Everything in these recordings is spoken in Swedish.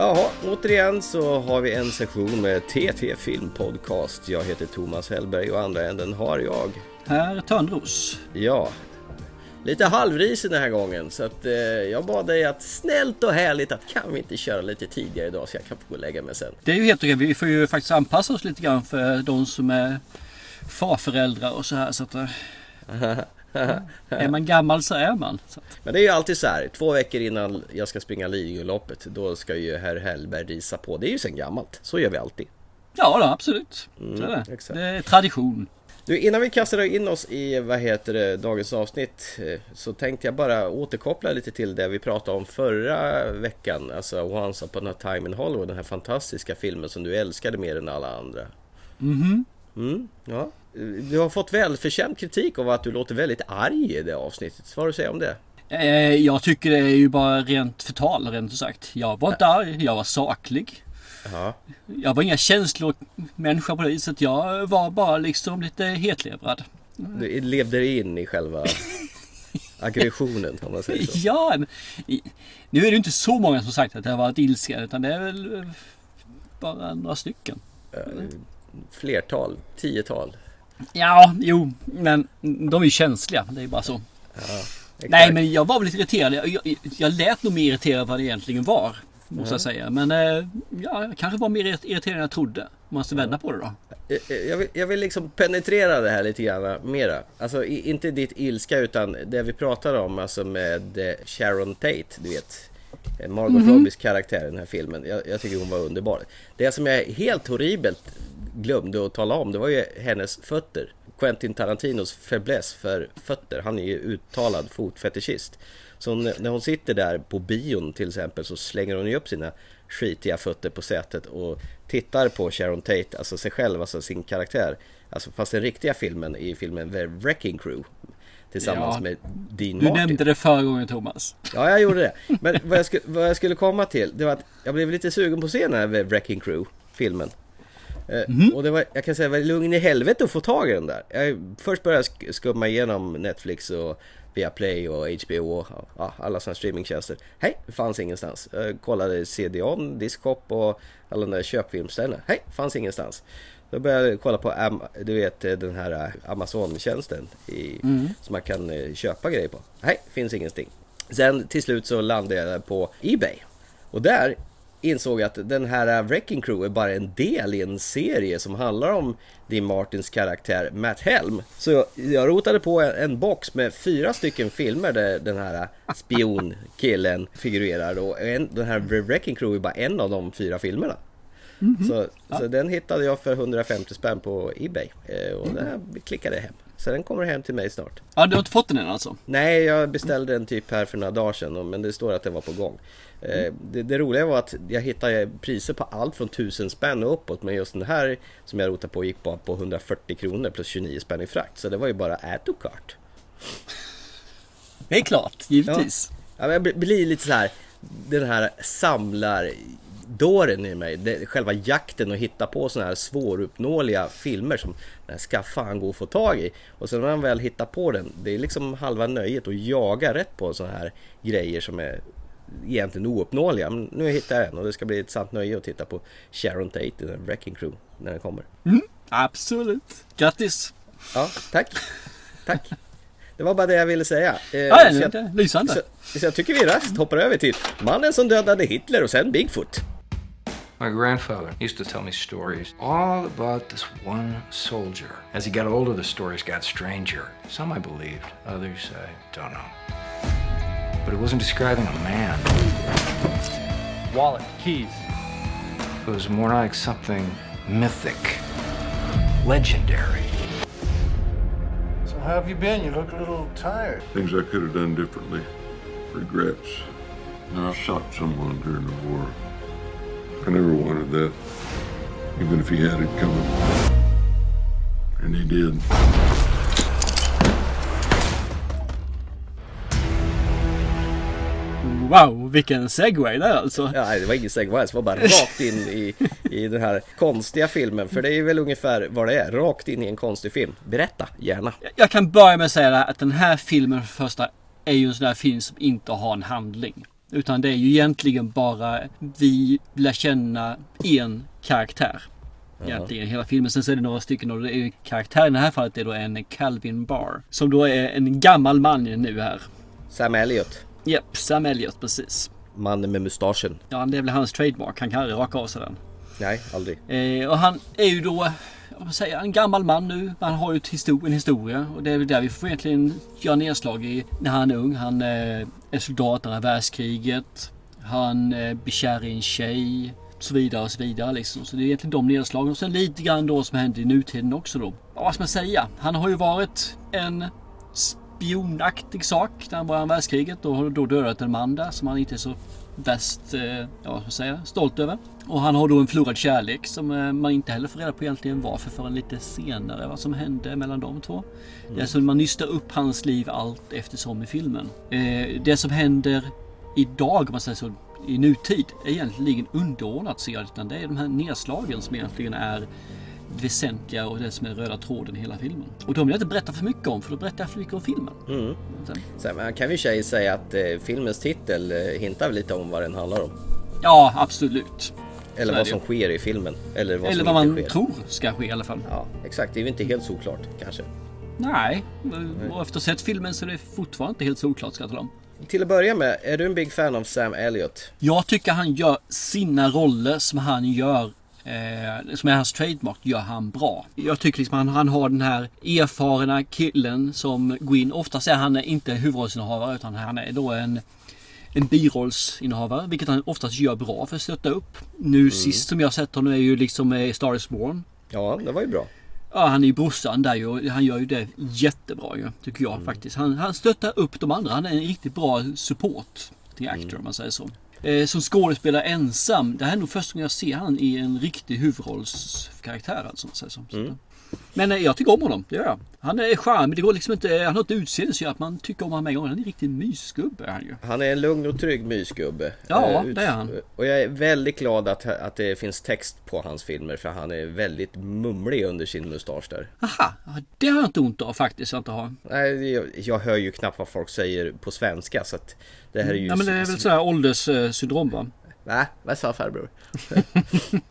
Jaha, återigen så har vi en sektion med TT Film Podcast. Jag heter Thomas Hellberg och andra änden har jag. Herr Törnros. Ja, lite halvrisig den här gången så att eh, jag bad dig att snällt och härligt att kan vi inte köra lite tidigare idag så jag kan få gå och lägga mig sen. Det är ju helt okej. Vi får ju faktiskt anpassa oss lite grann för de som är farföräldrar och så här. Så att, eh, är man gammal så är man. Så. Men det är ju alltid så här, två veckor innan jag ska springa Lidingöloppet då ska ju herr Hellberg risa på. Det är ju sen gammalt, så gör vi alltid. Ja, då, absolut. så är det. det är tradition. Du, innan vi kastar in oss i vad heter det, dagens avsnitt eh, så tänkte jag bara återkoppla lite till det vi pratade om förra veckan. Alltså Once upon a time in Hollywood, den här fantastiska filmen som du älskade mer än alla andra. Mhm. Mm, ja. Du har fått välförtjänt kritik av att du låter väldigt arg i det avsnittet. Vad har du att säga om det? Eh, jag tycker det är ju bara rent förtal, rent ut sagt. Jag var inte arg, jag var saklig. Ja. Jag var inga känslomänniska på det viset. Jag var bara liksom lite hetlevrad. Du levde in i själva aggressionen om man säger så. Ja, men, nu är det inte så många som sagt att jag har varit ilsken utan det är väl eh, bara några stycken. Flertal, tiotal. Ja, jo, men de är ju känsliga. Det är bara så. Exakt. Nej, men jag var väl lite irriterad. Jag, jag, jag lät nog mer irriterad än vad det egentligen var. Måste jag säga. Men eh, ja, jag kanske var mer irriterad än jag trodde. Om man ska vända på det då. Eh, Jag vill, jag vill liksom penetrera det här lite grann mera. Alltså inte ditt ilska utan det vi pratade om alltså med eh, Sharon Tate, du vet. eh, Margot Robbies karaktär i den här filmen. Jag, jag tycker hon var underbar. Det som jag helt horribelt glömde att tala om det var ju hennes fötter. Quentin Tarantinos fäbless för fötter. Han är ju uttalad fotfetischist. Så när hon sitter där på bion till exempel så slänger hon ju upp sina skitiga fötter på sätet och tittar på Sharon Tate, alltså sig själv, alltså sin karaktär. Alltså fast den riktiga filmen i filmen The Wrecking Crew. Tillsammans Ja, med Dean Du Martin. nämnde det förra gången Thomas. Ja, jag gjorde det. Men vad jag, skulle, vad jag skulle komma till, det var att jag blev lite sugen på att se den här Wrecking Crew-filmen. Eh, Och det var, jag kan säga, det var lugn i helvete att få tag i den där. Jag först började jag sk- skumma igenom Netflix och Viaplay och HBO och ja, alla sådana streamingtjänster. Hej, det fanns ingenstans. Jag kollade CD-ON, Discop och alla de där köpfilmställena. Hej, fanns ingenstans. Då började jag kolla på du vet eh, den här eh, Amazon-tjänsten i, som man kan köpa grejer på. Nej, finns ingenting. Sen till slut så landade jag på Ebay. Och där insåg att den här Wrecking Crew är bara en del i en serie som handlar om Dean Martins karaktär Matt Helm. Så jag, jag rotade på en, box med fyra stycken filmer där den här spionkillen figurerar och en, den här Wrecking Crew är bara en av de fyra filmerna. Så, så den hittade jag för 150 spänn på Ebay eh, och den klickade hem. Så den kommer hem till mig snart. Ja, du har inte fått den än alltså? Nej, jag beställde den typ här för några dagar sedan men det står att den var på gång. Eh, Det, det roliga var att jag hittade priser på allt från 1000 spänn och uppåt men just den här som jag rotade på gick bara på 140 kronor plus 29 spänn i frakt. Så det var ju bara add to cart. Det är klart, givetvis. Ja, men jag blir- lite så här den här samlardåren i mig. Det, själva jakten och hitta på sådana här svåruppnåeliga filmer som den ska fan gå att få tag i. Och sen när man väl hittar på den, det är liksom halva nöjet att jaga rätt på sådana här grejer som är egentligen ouppnåeliga. Men nu hittar jag den och det ska bli ett sant nöje att titta på Sharon Tate i den Wrecking Crew när den kommer. Absolut. Grattis! Ja, tack. Tack. Det var bara det jag ville säga. Eh, Ja, så det jag- är lysande. så, så jag tycker vi raskt hoppar över till mannen som dödade Hitler och sen Bigfoot. My grandfather used to tell me stories all about this one soldier. As he got older, the stories got stranger. Some I believed, others I don't know. But it wasn't describing a man, Wallet, keys. it was more like something mythic, legendary. So how have you been? You look a little tired. Things I could have done differently. Regrets. I shot someone during the war. I never wanted that. Even if he had it coming. And he did. Wow, vilken segway där alltså. Ja, det var ingen segway, det var bara rakt in i, i den här konstiga filmen. För det är väl ungefär vad det är, rakt in i en konstig film. Berätta, gärna. Jag kan börja med att säga att den här filmen för första är ju en sån där film som inte har en handling. Utan det är ju egentligen bara vi lär känna en karaktär. Egentligen hela filmen. Sen så är det några stycken och det är karaktären i det här fallet är då en Calvin Barr. Som då är en gammal man nu här. Sam Elliot. Japp, Sam Elliot precis. Mannen med mustaschen. Ja, det är väl hans trademark. Han kan aldrig raka av sig den. Nej, aldrig. Eh, och han är ju då vad säger, jag, en gammal man nu. Han har ju ett histor en historia. Och det är väl där vi får egentligen göra nedslag i när han är ung. Han eh, är soldat under världskriget. Han eh, blir kär i en tjej. Så vidare och så vidare liksom. Så det är egentligen de nedslagen. Och sen lite grann då som händer i nutiden också då. Vad ska man säga? Han har ju varit en spionaktig sak när började världskriget och har då dödat en man där som han inte är så värst, eh, ja vad ska man säga, stolt över. Och han har då en förlorad kärlek som eh, man inte heller får reda på egentligen varför förrän lite senare vad som hände mellan de två. Det är alltså man nystar upp hans liv allt eftersom i filmen. Eh, det som händer idag, om man säger så, i nutid är egentligen underordnat ser jag utan det är de här nedslagen som egentligen är väsentliga och det som är röda tråden i hela filmen. Och de vill jag inte berätta för mycket om för då berättar jag för mycket om filmen. Mm. Sen- Sen kan vi i sig säga att eh, filmens titel eh, hintar lite om vad den handlar om. Ja, absolut. Eller vad som sker i filmen. Eller vad Eller vad man sker. tror ska ske i alla fall. Ja, exakt. Det är ju inte helt såklart kanske. Nej, och efter att ha sett filmen så är det fortfarande inte helt solklart ska jag tala om. Till att börja med, är du en big fan av Sam Elliot? Jag tycker han gör sina roller som han gör eh, som är hans trademark, gör han bra. Jag tycker liksom han, han har den här erfarna killen som går in. Oftast är han inte huvudrollsinnehavare utan han är då en, en birollsinnehavare. Vilket han oftast gör bra för att stötta upp. Nu sist som jag sett honom är ju liksom Star is Born. Ja, det var ju bra. Ja, han är ju brorsan där ju och han gör ju det jättebra ju, tycker jag faktiskt. Han, han stöttar upp de andra. Han är en riktigt bra support till actor om man säger så. Eh, som skådespelare ensam, det här är nog första gången jag ser han i en riktig huvudrollskaraktär alltså. så. Mm. Men eh, jag tycker om honom, det gör jag. Han är charmig, det går liksom inte, han har ett utseende som gör att man tycker om honom med en gång. Han är en riktig mysgubbe han ju. Han är en lugn och trygg mysgubbe. Ja, Eh, det är han. Och jag är väldigt glad att, att det finns text på hans filmer för han är väldigt mumlig under sin mustasch där. Aha, det har jag inte ont av faktiskt. Inte har. Nej, jag, jag hör ju knappt vad folk säger på svenska så att det här är ju... Ja men det är väl sådär ålderssyndrom va? Va? Vad sa farbror?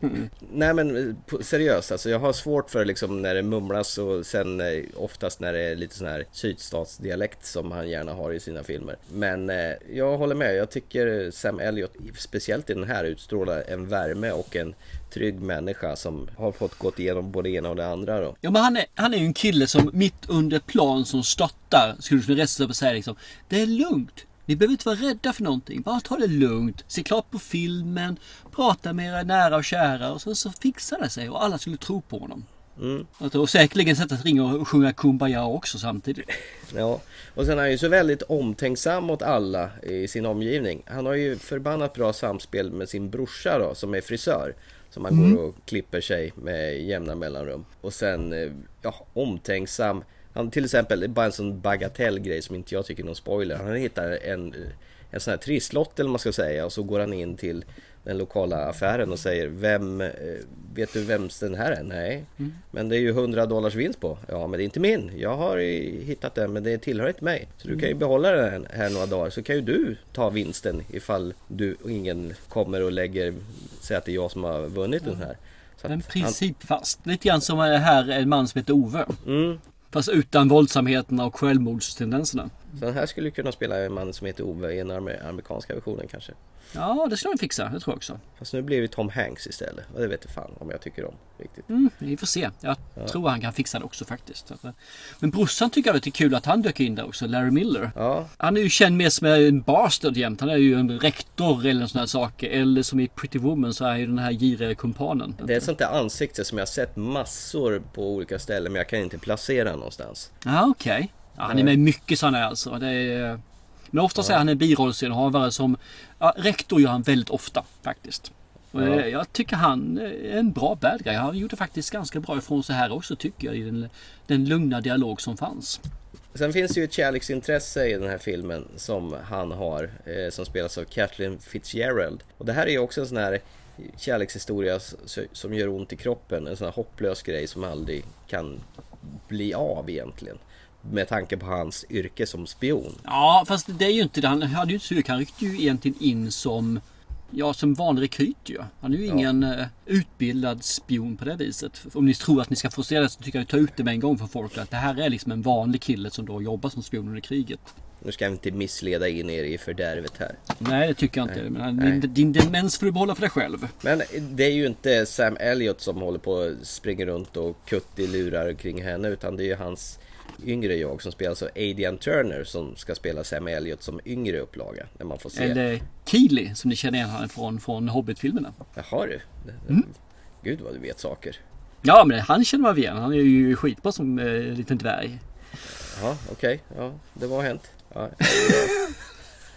Nej men eh, seriöst alltså, jag har svårt för liksom när det mumlas och sen eh, oftast när det är lite sån här sydstatsdialekt som han gärna har i sina filmer. Men eh, jag håller med, jag tycker Sam Elliot, speciellt i den här, utstrålar en värme och en trygg människa som har fått gått igenom både det ena och det andra då. Ja men han är, han är ju en kille som mitt under plan som stöttar skulle kunna resa sig upp och säga liksom Det är lugnt. Ni behöver inte vara rädda för någonting. Bara ta det lugnt. Se klart på filmen. Prata med era nära och kära. Och sen så fixar det sig. Och alla skulle tro på honom. Mm. Och säkerligen sätta sig ringa och sjunga Kumbaya också samtidigt. Ja, och sen är han ju så väldigt omtänksam mot alla i sin omgivning. Han har ju förbannat bra samspel med sin brorsa då, som är frisör. Som han går och klipper sig med jämna mellanrum. Och sen, eh, ja, omtänksam. Han till exempel, bara en sån bagatellgrej som inte jag tycker är någon spoiler. Han hittar en, en sån här trisslott eller man ska säga och så går han in till den lokala affären och säger Vem, eh, vet du vems den här är? Nej. Men det är ju 100 dollars vinst på. Ja men det är inte min. Jag har hittat den men det tillhör inte mig. Så du kan ju behålla den här några dagar så kan ju du ta vinsten ifall du och ingen kommer och lägger, säger att det är jag som har vunnit den här. Så Men att han- principfast. Lite grann som är här en man som heter Ove. Mm. Fast utan våldsamheterna och självmordstendenserna. Så den här skulle kunna spela en man som heter Ove i den amer- amerikanska versionen kanske. Ja, det ska de fixa. Det tror jag också. Fast nu blir det Tom Hanks istället. Och det vet jag fan om jag tycker om riktigt. Mm, vi får se. Jag tror han kan fixa det också faktiskt. Men brorsan tycker jag det är kul att han dök in där också, Larry Miller. Ja, Han är ju känd mer som en bastard jämt. Han är ju en rektor eller sådana här saker. Eller som i Pretty Woman så är han ju den här giriga kumpanen. det är ett sånt där ansikte som jag har sett massor på olika ställen men jag kan inte placera någonstans. Ja, okej. Ja, han är med i mycket sådana alltså. Det är... Men oftast är han en birollsinnehavare som... Ja, rektor gör han väldigt ofta faktiskt. Ja. eh, Jag tycker han är en bra bad guy. Han gjorde faktiskt ganska bra ifrån sig här också tycker jag. I den, den lugna dialog som fanns. Sen finns det ju ett kärleksintresse i den här filmen som han har, eh, som spelas av Kathleen Fitzgerald. Och det här är ju också en sån här kärlekshistoria som gör ont i kroppen, en sån här hopplös grej som aldrig kan bli av egentligen. Med tanke på hans yrke som spion. Ja, fast det är ju inte det. Han hade ju inte så mycket. Han ryckte ju egentligen in som Ja, som vanlig rekryt ju. Han är ju ingen uh, utbildad spion på det viset. Om ni tror att ni ska få se det så tycker jag att ta ut det med en gång för folk. Att det här är liksom en vanlig kille som då jobbar som spion under kriget. Nu ska jag inte missleda in er i fördärvet här. Nej, det tycker jag inte. Nej. Men din, din demens får du behålla för dig själv. Men det är ju inte Sam Elliot som håller på och springer runt och kuttig lurar kring henne. Utan det är ju hans yngre jag som spelar så Adrian Turner som ska spela Sam Elliot som yngre upplaga. När man får se. Eller Keely som ni känner igen honom från, från Hobbit-filmerna. Jaha du. Mm. Gud vad du vet saker. Ja men han känner man igen. Han är ju skitbra som eh, liten dvärg. Ja okej. Okay. Ja det var hänt. Ja, okay.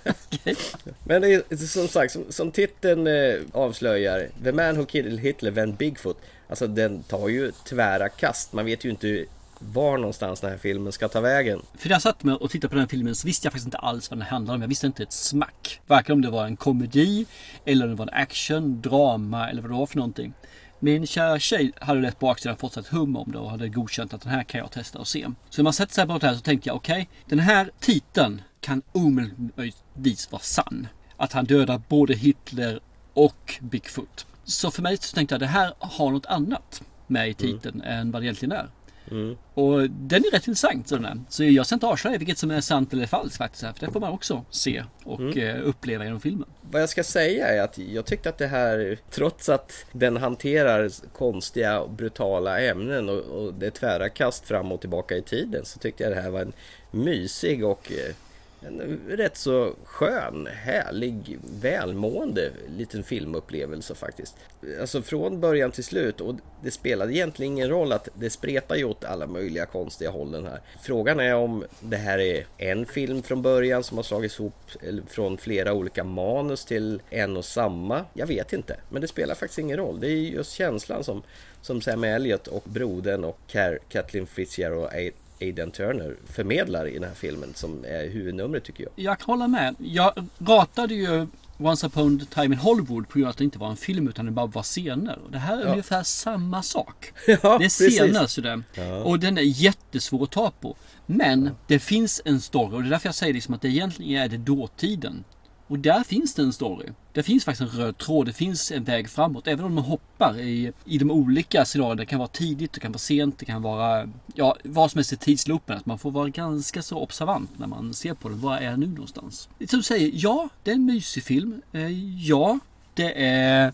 Men det är som sagt, som, som titeln eh, avslöjar, The Man Who Killed Hitler Van Bigfoot. Alltså den tar ju tvära kast. Man vet ju inte var någonstans den här filmen ska ta vägen. För när jag satt med och tittade på den här filmen så visste jag faktiskt inte alls vad den handlade om. Jag visste inte ett smack. Varken om det var en komedi eller om det var en action, drama eller vad det var för någonting. Min kära tjej hade lätt på och fått ett hum om det och hade godkänt att den här kan jag testa och se. Så när man sätter sig på det här så tänkte jag okej, okay, den här titeln kan omöjligtvis vara sann. Att han dödar både Hitler och Bigfoot. Så för mig så tänkte jag det här har något annat med i titeln mm. än vad det egentligen är. Mm. Och den är rätt intressant. Sådär. Så jag ska inte avslöja vilket som är sant eller falskt faktiskt. För det får man också se och mm. Eh, uppleva genom filmen. Vad jag ska säga är att jag tyckte att det här, trots att den hanterar konstiga och brutala ämnen och, och det är tvära kast fram och tillbaka i tiden, så tyckte jag det här var en mysig och eh, en eh, rätt så skön, härlig, välmående liten filmupplevelse faktiskt. Alltså från början till slut och det spelade egentligen ingen roll att det spretar ju åt alla möjliga konstiga hållen här. Frågan är om det här är en film från början som har slagits ihop från flera olika manus till en och samma. Jag vet inte, men det spelar faktiskt ingen roll. Det är just känslan som, som Sam Elliot och brodern och Kathleen Fitzgerald Aidan Turner förmedlar i den här filmen som är huvudnumret tycker jag. Jag kan hålla med. Jag ratade ju Once upon a time in Hollywood på grund av att det inte var en film utan det bara var scener. Det här är ja. ungefär samma sak. Ja, det är scener sådär. Ja. Och den är jättesvår att ta på. Men det finns en story och det är därför jag säger liksom att det egentligen är det dåtiden. Och där finns det en story. Det finns faktiskt en röd tråd, det finns en väg framåt. Även om man hoppar i, i de olika scenarierna. Det kan vara tidigt, det kan vara sent, det kan vara ja, vad som helst i tidsloopen. Att man får vara ganska så observant när man ser på den. Var är jag nu någonstans? Som du säger, ja, det är en mysig film. Eh, ja, det är...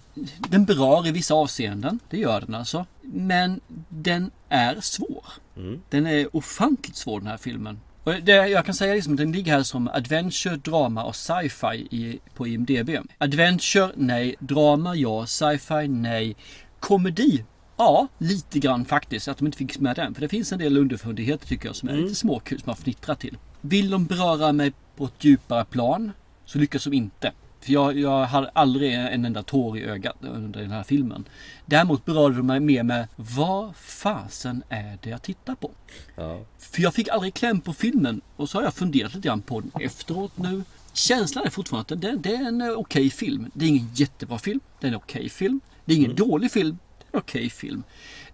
Den berör i vissa avseenden. Det gör den alltså. Men den är svår. Mm. Den är ofantligt svår den här filmen. Det, jag kan säga liksom, den ligger här som adventure, drama och sci-fi på IMDB. Adventure, nej. Drama, ja. Sci-fi, nej. Komedi, ja, lite grann faktiskt. Att de inte fick med den. För det finns en del underfundigheter tycker jag som är mm. lite småkul som man fnittrar till. Vill de beröra mig på ett djupare plan så lyckas de inte. För jag, jag hade aldrig en enda tår i ögat under den här filmen. Däremot berörde de mig mer med vad fasen är det jag tittar på? Ja. För jag fick aldrig kläm på filmen och så har jag funderat lite grann på den efteråt nu. Känslan är fortfarande att det, det är en okej okay film. Det är ingen jättebra film. Det är en okej okay film. Det är ingen mm. dålig film. Det är en okej okay film.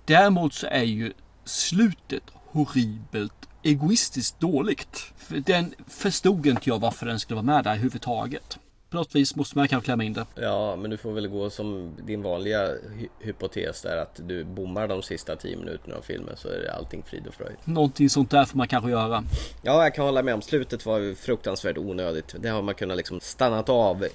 Däremot så är ju slutet horribelt egoistiskt dåligt. För den förstod inte jag varför den skulle vara med där överhuvudtaget på något vis måste man kanske klämma in det. Ja, men du får väl gå som din vanliga hy hypotes där att du bommar de sista tio minuterna av filmen så är det allting frid och fröjd. Någonting sånt där får man kanske göra. Ja, jag kan hålla med om. Slutet var fruktansvärt onödigt. Det har man kunnat liksom stannat av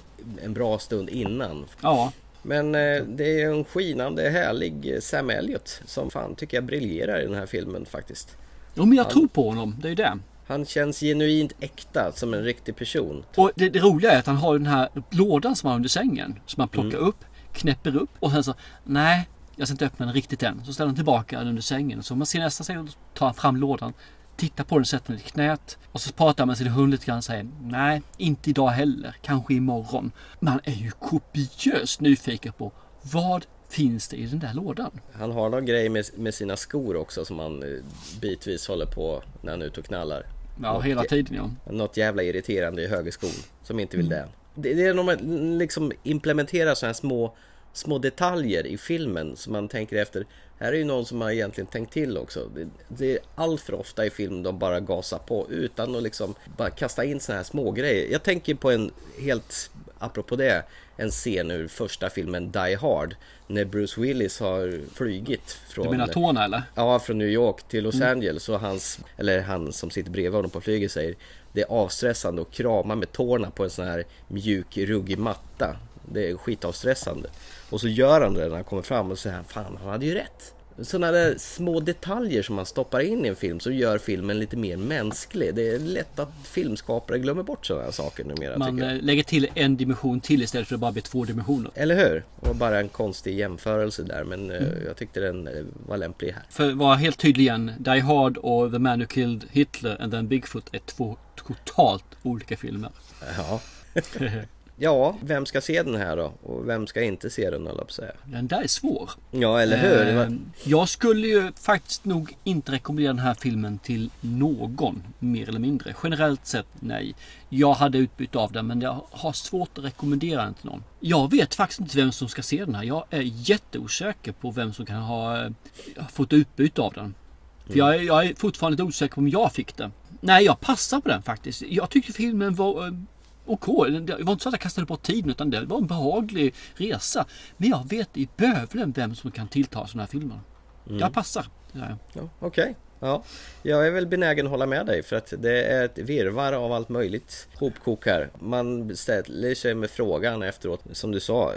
en bra stund innan. Ja. Men eh, det är en skinande härlig Sam Elliot som fan tycker jag briljerar i den här filmen faktiskt. Jo men jag Han... tror på honom, det är det. Han känns genuint äkta som en riktig person. Och det, det roliga är att han har den här lådan som han har under sängen. Som han plockar mm. upp, knäpper upp och sen så nej, jag ska inte öppna den riktigt än. Så ställer han tillbaka den under sängen. Så man ser nästa steg tar han fram lådan. Tittar på den, sätter den i knät. Och så pratar han med sin hund lite grann och säger nej, inte idag heller. Kanske imorgon. Man är ju kopiöst nyfiken på vad finns det i den där lådan? Han har någon grej med, med sina skor också som han eh, bitvis håller på när han är ute och knallar. Ja, något, hela tiden ja. Något jävla irriterande i högerskon som inte vill mm. det. Det, det är när man liksom implementerar sådana här små små detaljer i filmen som man tänker efter. Här är ju någon som har egentligen tänkt till också. Det, det är allt för ofta i film de bara gasar på utan att liksom bara kasta in såna här små grejer. Jag tänker på en helt, apropå det, en scen ur första filmen Die Hard. När Bruce Willis har flygit från... Du menar tårna eller? Ja, från New York till Los Angeles och hans, eller han som sitter bredvid honom på flyget säger Det är avstressande att krama med tårna på en sån här mjuk, ruggig matta. Det är skitavstressande. Och så gör han det när han kommer fram och säger fan, han hade ju rätt. Sådana där små detaljer som man stoppar in i en film som gör filmen lite mer mänsklig. Det är lätt att filmskapare glömmer bort sådana här saker numera Man eh, lägger till en dimension till istället för att bara bli två dimensioner. Eller hur? Det var bara en konstig jämförelse där men eh, jag tyckte den eh, var lämplig här. För att vara helt tydlig igen. Die Hard och The Man Who Killed Hitler and then Bigfoot är två totalt olika filmer. Ja. ja, vem ska se den här då? Och vem ska inte se den höll jag säga. Den där är svår. Ja, eller hur? Eh, Jag skulle ju faktiskt nog inte rekommendera den här filmen till någon, mer eller mindre. Generellt sett nej. Jag hade utbyte av den men jag har svårt att rekommendera den till någon. Jag vet faktiskt inte vem som ska se den här. Jag är jätteosäker på vem som kan ha eh, fått utbyte av den. För jag, är, jag är fortfarande osäker på om jag fick det. Nej, jag passar på den faktiskt. Jag tyckte filmen var eh, OK. Det var inte så att jag kastade bort tiden utan det var en behaglig resa. Men jag vet i bövelen vem som kan tillta sådana här filmer. Jag passar. Ja, Okej. Ja, jag är väl benägen att hålla med dig för att det är ett virvar av allt möjligt hopkok här. Man ställer sig med frågan efteråt, som du sa,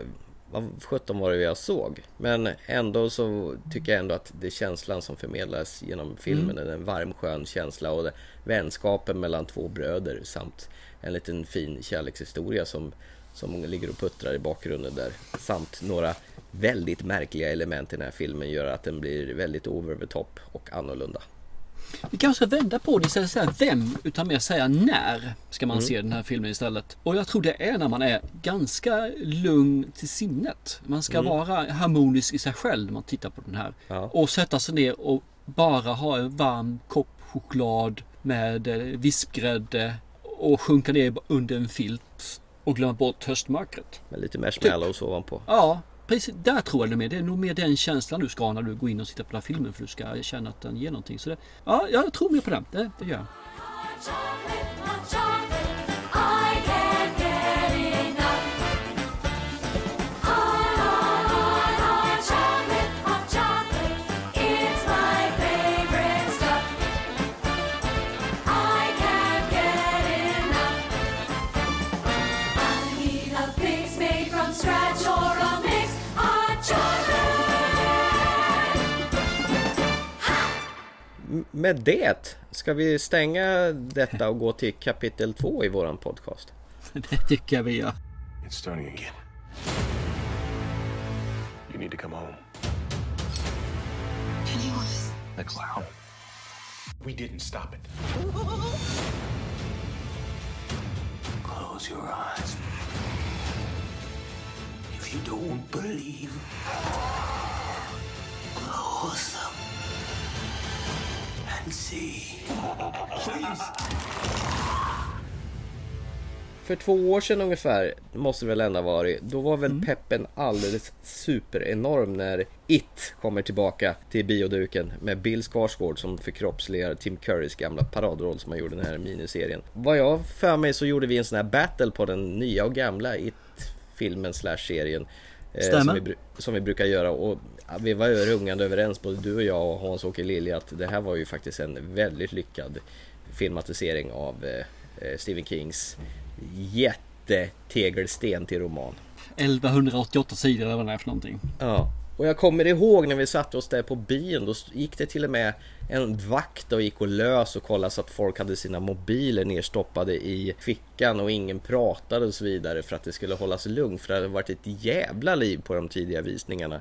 vad sjutton var det jag såg? Men ändå så tycker jag ändå att det är känslan som förmedlas genom filmen, är en varm skön känsla och vänskapen mellan två bröder samt en liten fin kärlekshistoria som, som ligger och puttrar i bakgrunden där. Samt några väldigt märkliga element i den här filmen gör att den blir väldigt over the top och annorlunda. Vi kanske ska vända på det istället för att säga vem utan mer säga när ska man se den här filmen istället. Och jag tror det är när man är ganska lugn till sinnet. Man ska vara harmonisk i sig själv när man tittar på den här. Ja. Och sätta sig ner och bara ha en varm kopp choklad med eh, vispgrädde och sjunka ner under en filt och glömma bort höstmörkret. Med lite marshmallows ovanpå. Ja, precis. Där tror jag det är mer. Det är nog mer den känslan du ska ha när du går in och tittar på den här filmen. För du ska känna att den ger någonting. Så det, ja, jag tror mer på den. Det, det gör jag. Med det ska vi stänga detta och gå till kapitel två i våran podcast. Det tycker jag vi gör. It's starting again. You need to come home. Pennywise. The clown. We didn't stop it. Close your eyes. If you don't believe, close Please. För två år sedan ungefär, måste det väl ändå varit, då var väl peppen alldeles superenorm när It kommer tillbaka till bioduken med Bill Skarsgård som förkroppsligar Tim Currys gamla paradroll som han gjorde i den här miniserien. Vad jag för mig så gjorde vi en sån här battle på den nya och gamla It-filmen slash serien. Eh. Som vi, som vi brukar göra och vi var rungande överens både du och jag och Hans-Åke Lilja att det här var ju faktiskt en väldigt lyckad filmatisering av eh, eh, Stephen Kings jättetegelsten till roman. 1188 sidor eller vad det är för någonting. Ja. Och jag kommer ihåg när vi satte oss där på bion, då gick det till och med en vakt och gick och lös och kollade så att folk hade sina mobiler nerstoppade i fickan och ingen pratade och så vidare för att det skulle hållas lugnt för det hade varit ett jävla liv på de tidiga visningarna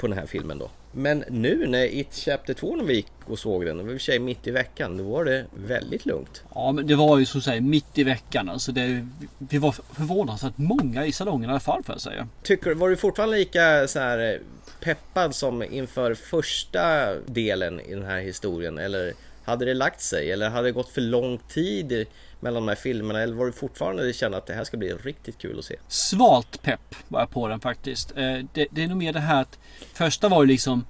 på den här filmen då. Men nu när It Chapter 2 när vi gick och såg den, det var i och för sig mitt i veckan, då var det väldigt lugnt. Ja men det var ju som säger mitt i veckan. Alltså det, vi var förvånansvärt många i salongen i alla fall får jag säga. Tycker, var du fortfarande lika så här eh, peppad som inför första delen i den här historien? Eller Hade det lagt sig eller hade det gått för lång tid mellan de här filmerna? Eller var det fortfarande du kände att det här ska bli riktigt kul att se? Svalt pepp var jag på den faktiskt. Eh, Det, det är nog mer det här att första var ju liksom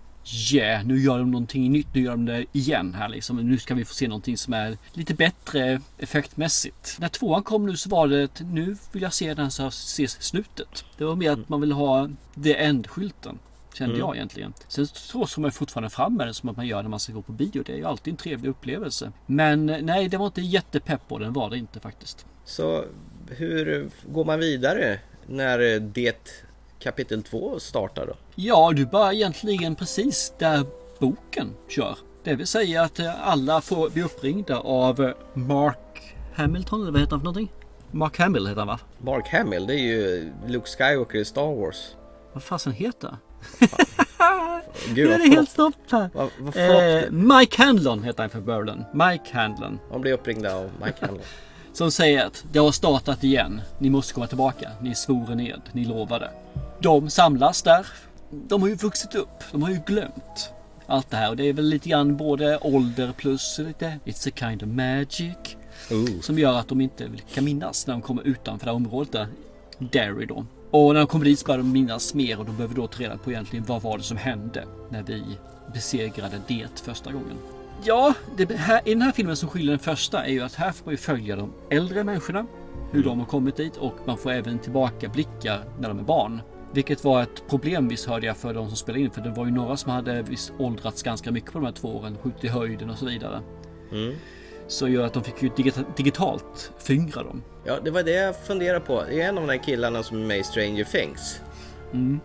Yeah, nu gör de någonting nytt. Nu gör de det igen här liksom. Nu ska vi få se någonting som är lite bättre effektmässigt. När tvåan kom nu så var det att nu vill jag se den så ser slutet. Det var mer att man vill ha the end-skylten. Kände jag egentligen. Sen så såg man fortfarande fram med den som att man gör när man ska gå på bio. Det är ju alltid en trevlig upplevelse. Men eh, nej, det var inte jättepepp på den var det inte faktiskt. Så hur går man vidare när det kapitel 2 startar då? Ja, du börjar egentligen precis där boken kör. Det vill säga att eh, alla får bli uppringda av eh, Mark Hamilton, eller vad heter han för någonting? Mark Hamill heter han va? Mark Hamill, det är ju Luke Skywalker i Star Wars. Vad fasen heter Gud Nu är det helt stopp här. Vad, vad. Eh, Mike Handlon heter han för Berlin. Mike Handlon. Man blir uppringd av Mike Handel. Som säger att det har startat igen. Ni måste komma tillbaka. Ni svor ned. Ni lovade. De samlas där. De har ju vuxit upp. De har ju glömt allt det här. Och det är väl lite grann både ålder plus lite It's a kind of magic. Ooh. Som gör att de inte kan minnas när de kommer utanför det här området där. Derry då. Och när de kommer dit så börjar de minnas mer och de behöver då ta reda på egentligen vad var det som hände när vi besegrade det första gången. Ja, det här, i den här filmen som skiljer den första är ju att här får man ju följa de äldre människorna. Hur de har kommit dit och man får även tillbakablickar när de är barn. Vilket var ett problem visst hörde jag för de som spelade in. För det var ju några som hade visst åldrats ganska mycket på de här två åren. Skjutit i höjden och så vidare. Mm. Så gör att de fick ju digita- digitalt fyngra dem. Ja, det var det jag funderade på. Det är en av de här killarna som är med i Stranger Things.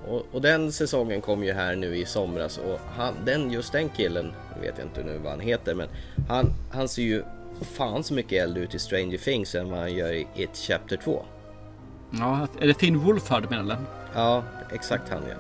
Och, och den säsongen kom ju här nu i somras och han, den, just den killen, jag vet inte nu vad han heter, men han, han ser ju fan så mycket äldre ut i Stranger Things än vad han gör i It Chapter 2. Ja, är det Finn Wolfhard du menar eller? Ja, exakt han ja.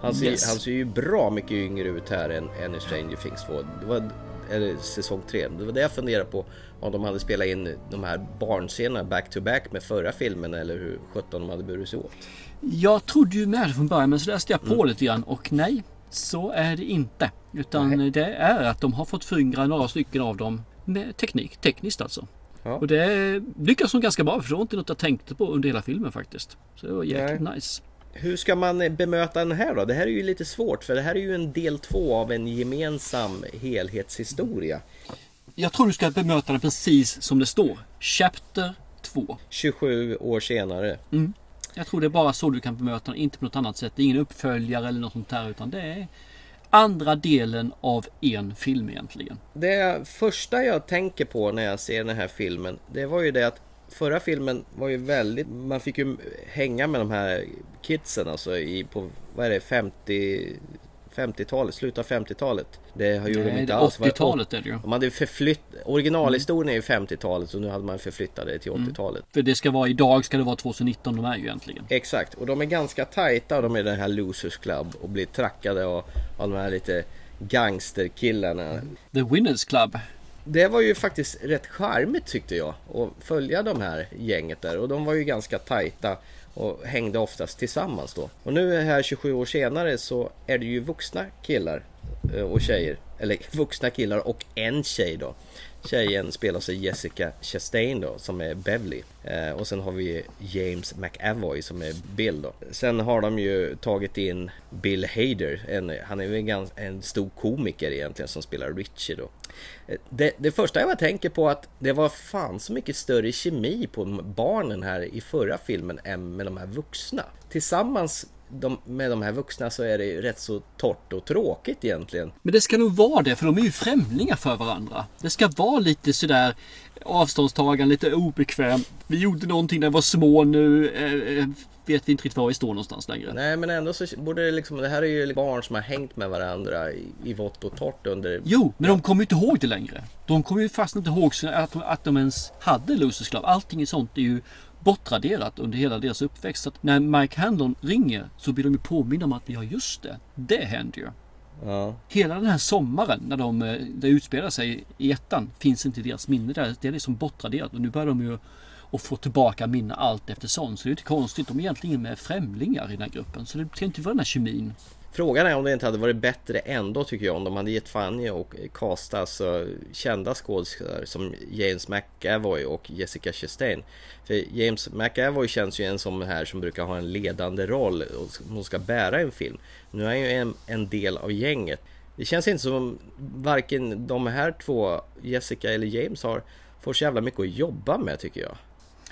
Han ser, Yes. han ser ju bra mycket yngre ut här än, än i Stranger Things 2. Det var, eller säsong 3. Det var det jag funderade på. Om de hade spelat in de här barnscenerna back to back med förra filmen eller hur sjutton de hade burit sig åt. Jag trodde ju med det från början men så läste jag på lite grann och nej, så är det inte. Utan det är att de har fått fyngra några stycken av dem med teknik, tekniskt alltså. Ja. Och det lyckas de ganska bra för det var inte något jag tänkte på under hela filmen faktiskt. Så det var jäkligt nice. Hur ska man bemöta den här då? Det här är ju lite svårt för det här är ju en del två av en gemensam helhetshistoria. Jag tror du ska bemöta den precis som det står. Chapter 2. 27 år senare. Jag tror det är bara så du kan bemöta den, inte på något annat sätt. Det är ingen uppföljare eller något sånt där utan det är andra delen av en film egentligen. Det första jag tänker på när jag ser den här filmen, det var ju det att förra filmen var ju väldigt, man fick ju hänga med de här kidsen alltså i, på, vad är det, 50, 50-talet, slutet av 50-talet. Det har gjort de inte alls. Det var 80-talet är det ju. De hade förflytt, originalhistorien är ju 50-talet och nu hade man förflyttat det till 80-talet. För det ska vara idag ska det vara 2019 de är ju egentligen. Exakt, och de är ganska tajta och de är den här Losers Club och blir trackade av, av de här lite gangsterkillarna. The Winners Club. Det var ju faktiskt rätt charmigt tyckte jag att följa de här gänget där och de var ju ganska tajta och hängde oftast tillsammans då. Och nu här 27 år senare så är det ju vuxna killar eh, och tjejer. Eller vuxna killar och en tjej då. Tjejen spelas av Jessica Chastain då som är Beverly. Eh, och sen har vi James McAvoy som är Bill då. Sen har de ju tagit in Bill Hader. En, han är ju en, gans, en stor komiker egentligen som spelar Richie då. Eh, det, det första jag tänker på att det var fan så mycket större kemi på barnen här i förra filmen än med de här vuxna. Tillsammans de, med de här vuxna så är det ju rätt så torrt och tråkigt egentligen. Men det ska nog vara det för de är ju främlingar för varandra. Det ska vara lite sådär avståndstagande, lite obekvämt. Vi gjorde någonting när vi var små nu. Eh, eh, vet vi inte riktigt var vi står någonstans längre. Nej men ändå så borde det liksom, det här är ju barn som har hängt med varandra i, i vått och torrt under... Jo, men de kommer ju inte ihåg det längre. De kommer ju fast inte ihåg att att de ens hade Losers Club. Allting sånt är ju bortraderat under hela deras uppväxt. Så att när Mike Handlon ringer så blir de ju påminna om att ja just det, det hände ju. Ja. Hela den här sommaren när de eh, det utspelar sig i ettan finns inte deras minne där. Det är liksom bortraderat och nu börjar de ju att få tillbaka minne allt eftersom. Så det är inte konstigt. De är egentligen med främlingar i den här gruppen. Så det kan inte vara den här kemin. Frågan är om det inte hade varit bättre ändå tycker jag om de hade gett fan i och casta alltså, kända skådespelare som James McAvoy och Jessica Chastain. För James McAvoy känns ju en som här som brukar ha en ledande roll och hon ska bära en film. Nu är han ju en, en del av gänget. Det känns inte som varken de här två, Jessica eller James, har får så jävla mycket att jobba med tycker jag.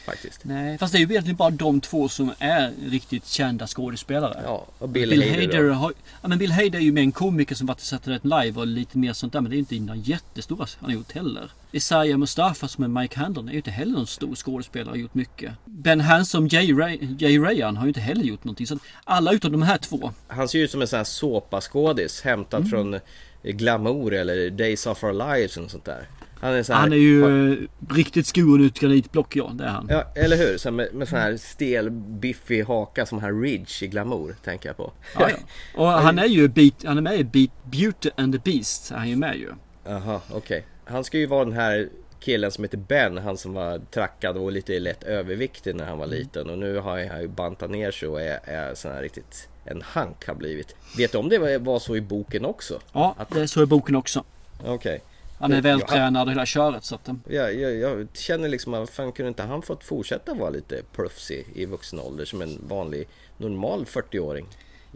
Faktiskt. Nej, fast det är ju egentligen bara de två som är riktigt kända skådespelare. Ja, och Bill, Bill Hader, Hader, har, ja, men Bill Hader är ju med en komiker som varit i Saturday Night Live och lite mer sånt där. Men det är inte några jättestora han har gjort heller. Isaiah Mustafa som är Mike Handlon är ju inte heller någon stor skådespelare och har gjort mycket. Ben Hanson, Jay, Ray, Jay Ryan har ju inte heller gjort någonting. Så alla utom de här två. Han ser ut som en sån här såpaskådis hämtad Mm. från Glamour eller Days of Our Lives och sånt där. Han är, så här, Han är ju eh, riktigt skuren ut granitblock ja, det är han. Ja, eller hur? Så med, med sån här stel, biffig haka som han Ridge i Glamour, tänker jag på. Ja, ja. Och han är ju beat, han är med i Beat Beauty and the Beast. Han är ju med ju. Jaha, okej. Han ska ju vara den här killen som heter Ben, han som var trackad och lite lätt överviktig när han var liten. Och nu har han ju bantat ner sig och är, är sån här riktigt en hank har blivit. Vet du om det var- så i boken också? Ja, det är så i boken också. Okej. Han är Ja. vältränad och hela köret så att... eh, Jag, jag, känner liksom att fan kunde inte han fått fortsätta vara lite proffsig i vuxen ålder som en vanlig normal 40-åring?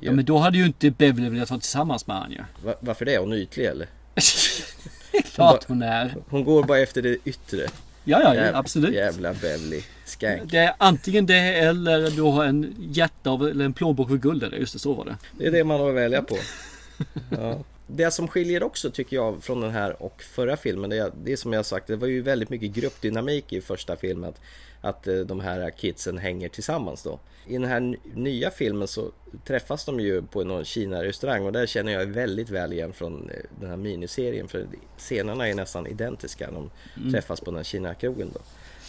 Ja men då hade ju inte Beverly velat vara tillsammans med han ju. Va, varför det? Är hon ytlig eller? det är klart hon är. Hon går bara efter det yttre. Ja, ja, Jäv- absolut. Jävla Beverly Skank. Det är antingen det eller du har en hjärta av, eller en plånbok med guld eller just det, så var det. Det är det man har att välja på. Ja. Det som skiljer också tycker jag från den här och förra filmen, det är, det är som jag sagt, det var ju väldigt mycket gruppdynamik i första filmen. Att, att eh, de här kidsen hänger tillsammans då. I den här nya filmen så träffas de ju på någon Kina-restaurang och där känner jag väldigt väl igen från eh, den här miniserien. För scenerna är nästan identiska. De Mm. träffas på den här Kina-krogen då.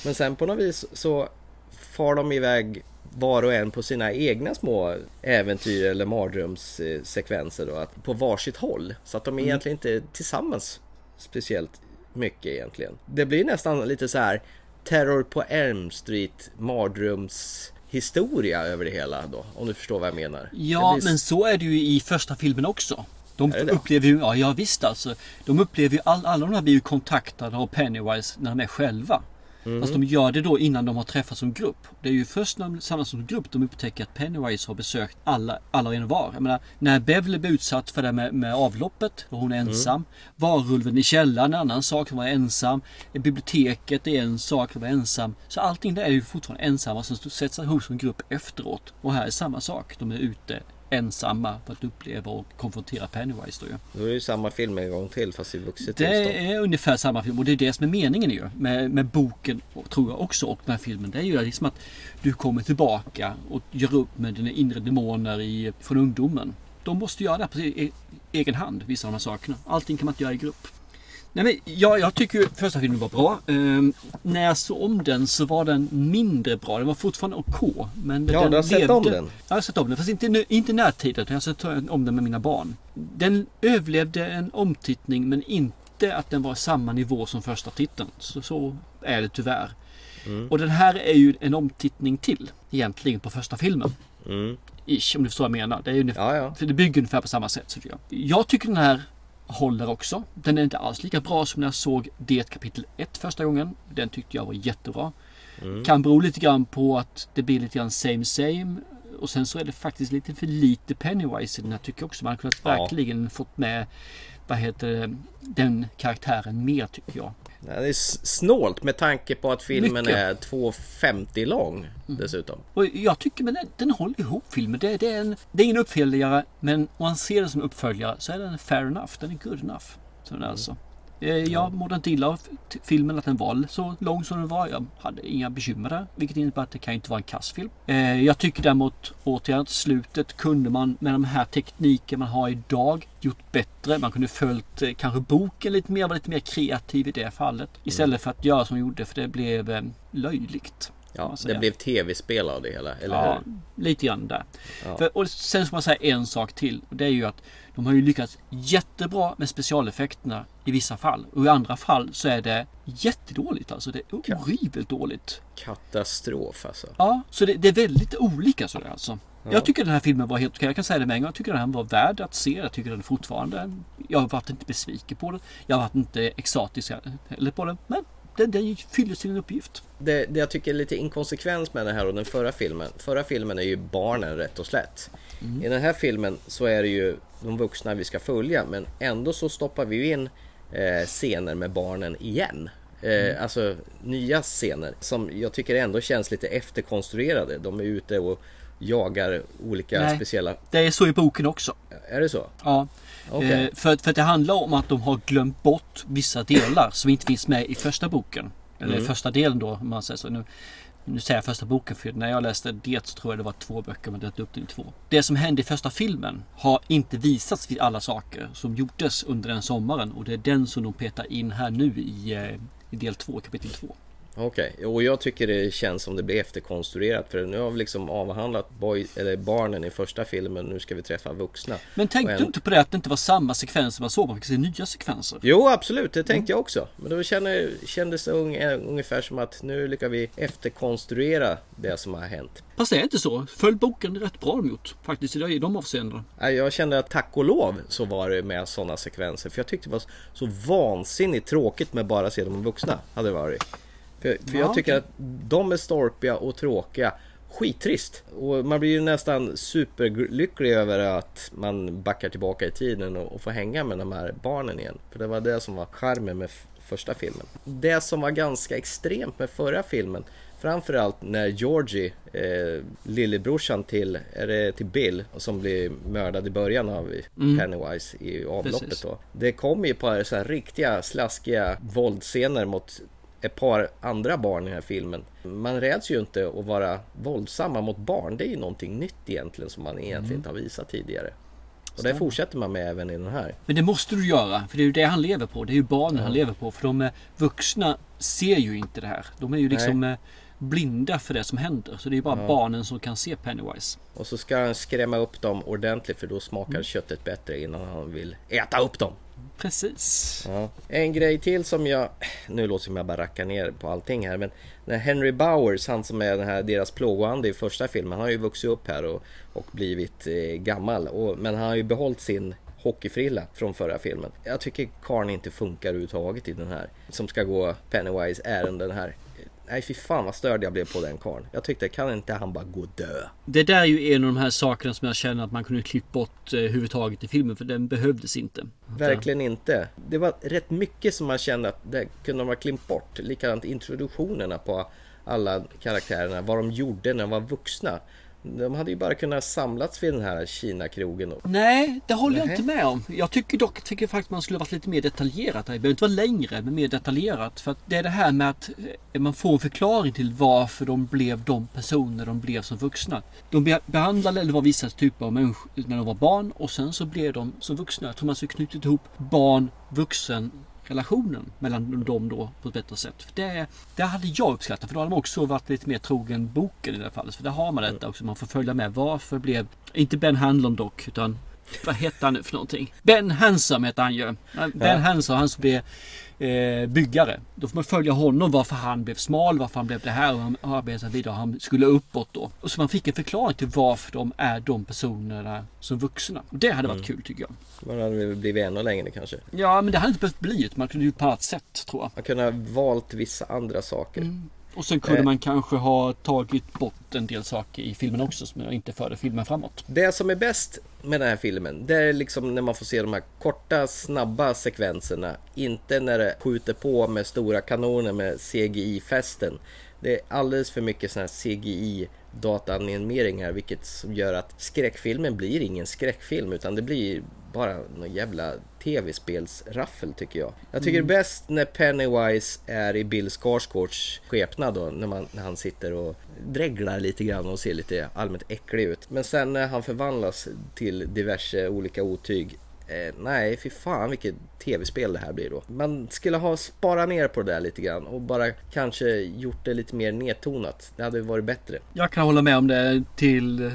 Men sen på något vis så far de iväg var och en på sina egna små äventyr eller mardrömssekvenser då, att på varsitt håll. Så att de är egentligen inte tillsammans speciellt mycket egentligen. Det blir nästan lite så här Terror på Elm Street mardrömshistoria över det hela då, om du förstår vad jag menar. Ja, blir- men så är det ju i första filmen också. De upplever ju, ja, ja visst alltså. De upplever ju, all, alla de här blir ju kontaktade av Pennywise när de är själva. Mm. Fast de gör det då innan de har träffats som grupp. Det är ju först när de samlas som grupp de upptäcker att Pennywise har besökt alla, alla och en var. Jag menar, när Beverly blev utsatt för det med, med avloppet och hon är Mm. ensam. Varulven i källaren är en annan sak, hon var ensam. Biblioteket är en sak, hon var ensam. Så allting där är ju fortfarande ensamma som sätts ihop som grupp efteråt. Och här är samma sak, de är ute ensamma för att uppleva och konfrontera Pennywise då ju. Då är det ju samma film en gång till fast i vuxet Det tillstånd. är ungefär samma film och det är det som är meningen ju med, med boken tror jag också och den här filmen. Det är ju liksom att du kommer tillbaka och gör upp med dina inre demoner i, från ungdomen. De måste göra det på e- egen hand, vissa av de här sakerna. Allting kan man inte göra i grupp. Nej, men, ja, jag tycker ju första filmen var bra. Ehm, när jag såg om den så var den mindre bra. Den var fortfarande OK. Men Ja, den du har sett om den? jag har sett om den, fast inte, nu- inte närtid. utan Jag har sett om den med mina barn. Den överlevde en omtittning men inte att den var samma nivå som första titeln. Så, så är det tyvärr. Mm. Och den här är ju en omtittning till egentligen på första filmen. Mm. Ish, om du förstår vad jag menar. Det är ju ungefär, Ja, ja. För det bygger ungefär på samma sätt. Så jag. jag tycker den här håller också. Den är inte alls lika bra som när jag såg det kapitel 1 första gången. Den tyckte jag var jättebra. Mm. Kan bero lite grann på att det blir lite grann same same. Och sen så är det faktiskt lite för lite Pennywise i den här tycker jag också. Man hade kunnat Ja. verkligen fått med vad heter det, den karaktären mer tycker jag. Det är snålt med tanke på att filmen Mycket. är 2.50 lång dessutom. Och jag tycker men den, den håller ihop filmen. Det, det, är en, det är ingen uppföljare men om man ser den som uppföljare så är den fair enough. Den är good enough. Så den är alltså. Eh, Jag mådde inte illa av filmen att den var så lång som den var. Jag hade inga bekymmer där. Vilket innebär att det kan inte vara en kassfilm. Eh, Jag tycker däremot återigen att slutet kunde man med de här tekniker man har idag gjort bättre. Man kunde följt eh, kanske boken lite mer, var lite mer kreativ i det fallet. Istället för att göra som de gjorde för det blev löjligt. Ja, man det blev tv-spel av det hela, eller Ja, hur? lite grann där. Ja. För, och sen ska man säga en sak till. Och det är ju att de har ju lyckats jättebra med specialeffekterna i vissa fall. Och i andra fall så är det jättedåligt. Alltså det är horribelt dåligt. Katastrof alltså. Ja, så det, det är väldigt olika så det är alltså. Jag tycker den här filmen var helt okej. Jag kan säga det med en gång. Jag tycker den här var värd att se. Jag tycker den fortfarande. Jag har varit inte besviken på den. Jag har varit inte extatisk eller på den. Men den, den fyller sin uppgift. Det, det jag tycker är lite inkonsekvens med den här och den förra filmen. Förra filmen är ju barnen rätt och slätt. I den här filmen så är det ju de vuxna vi ska följa men ändå så stoppar vi ju in eh, scener med barnen igen. Eh, Alltså nya scener som jag tycker ändå känns lite efterkonstruerade. De är ute och jagar olika Nej. speciella... Det är så i boken också. Är det så? Ja. Okej. Eh, för, för det handlar om att de har glömt bort vissa delar som inte finns med i första boken. Eller Mm. första delen då om man säger så. Nu, nu säger jag första boken för när jag läste det så tror jag det var två böcker men det upp i två. Det som hände i första filmen har inte visats vid alla saker som gjordes under den sommaren och det är den som de petar in här nu i, eh, i del två, kapitel två. Okej, och jag tycker det känns som det blir efterkonstruerat för nu har vi liksom avhandlat boy, eller barnen i första filmen, nu ska vi träffa vuxna. Men tänkte Och du en- inte på det att det inte var samma sekvenser man såg, man fick se nya sekvenser? Jo, absolut, det tänkte jag också. Men då känner, kändes det un, ungefär som att nu lyckas vi efterkonstruera det som har hänt. Fast det är inte så. Följ boken rätt bra gjort faktiskt i de- avseendena. Jag kände att tack och lov så var det med sådana sekvenser. För jag tyckte det var så vansinnigt tråkigt med bara se de vuxna. Hade det varit. För, för jag Ja, tycker att de är storpiga och tråkiga. Skittrist. Och man blir ju nästan superlycklig över att man backar tillbaka i tiden och, och får hänga med de här barnen igen. För det var det som var charmen med första filmen. Det som var ganska extremt med förra filmen Framförallt när Georgie, eh, lillebrorsan till, är det till Bill, som blir mördad i början av Pennywise i avloppet Precis. då. Det kommer ju på så här riktiga slaskiga våldsscener mot ett par andra barn i den här filmen. Man räds ju inte att vara våldsamma mot barn. Det är ju någonting nytt egentligen som man egentligen inte har visat tidigare. Och det fortsätter man med även i den här. Men det måste du göra, för det är ju det han lever på. Det är ju barnen han lever på. För de är vuxna ser ju inte det här. De är ju liksom eh, blinda för det som händer. Så det är ju bara barnen som kan se Pennywise. Och så ska han skrämma upp dem ordentligt för då smakar köttet bättre innan han vill äta upp dem. Precis. Ja. En grej till som jag, nu låter det som jag bara rackar ner på allting här men när Henry Bowers, han som är den här, deras plågoande i första filmen, han har ju vuxit upp här och, och blivit eh, gammal och, men han har ju behållit sin hockeyfrilla från förra filmen. Jag tycker karln inte funkar överhuvudtaget i den här som ska gå Pennywise ärenden här. Nej fy fan vad störd jag blev på den karln. Jag tyckte kan inte han bara gå och dö? Det där är ju en av de här sakerna som jag känner att man kunde klippt bort eh, huvudtaget i filmen. För den behövdes inte. Verkligen inte. Det var rätt mycket som man kände att det kunde de ha klippt bort. Likadant introduktionerna på alla karaktärerna, vad de gjorde när de var vuxna. De hade ju bara kunnat samlats vid den här Kina-krogen. Nej, det håller jag inte med om. Jag tycker dock tycker faktiskt man skulle varit lite mer detaljerat. Det behöver inte vara längre, men mer detaljerat. För att det är det här med att eh, man får en förklaring till varför de blev de personer de blev som vuxna. De be- behandlade eller var vissa typer av människor när de var barn och sen så blev de som vuxna. Jag tror man skulle knutit ihop barn, vuxen relationen mellan dem då på ett bättre sätt. För det, det hade jag uppskattat för då hade man också varit lite mer trogen boken i det här fallet. För där har man detta också. Man får följa med. Varför blev, inte Ben Hanlon dock, utan vad hette han nu för någonting? Ben Hansom hette han ju. Ben Hansom, han som blev eh, byggare. Då får man följa honom varför han blev smal, varför han blev det här och han arbetade vidare. Han skulle uppåt då. Och så man fick en förklaring till varför de är de personerna som vuxna. Och det hade varit kul tycker jag. Man hade blivit ännu längre kanske. Ja, men det hade inte behövt bli man kunde gjort på annat sätt tror jag. Man kunde ha valt vissa andra saker. Och sen kunde Eh. man kanske ha tagit bort en del saker i filmen också som inte förde filmen framåt. Det som är bäst med den här filmen, det är liksom när man får se de här korta, snabba sekvenserna. Inte när det skjuter på med stora kanoner med CGI-fästen. Det är alldeles för mycket sån här CGI dataanimeringar vilket gör att skräckfilmen blir ingen skräckfilm utan det blir bara någon jävla tv-spelsraffel tycker jag. Jag tycker det är bäst när Pennywise är i Bill Skarsgårds skepnad då när, man, när han sitter och dreglar lite grann och ser lite allmänt äcklig ut. Men sen när han förvandlas till diverse olika otyg Eh, nej, fy fan vilket tv-spel det här blir då. Man skulle ha sparat ner på det där lite grann och bara kanske gjort det lite mer nedtonat. Det hade varit bättre. Jag kan hålla med om det till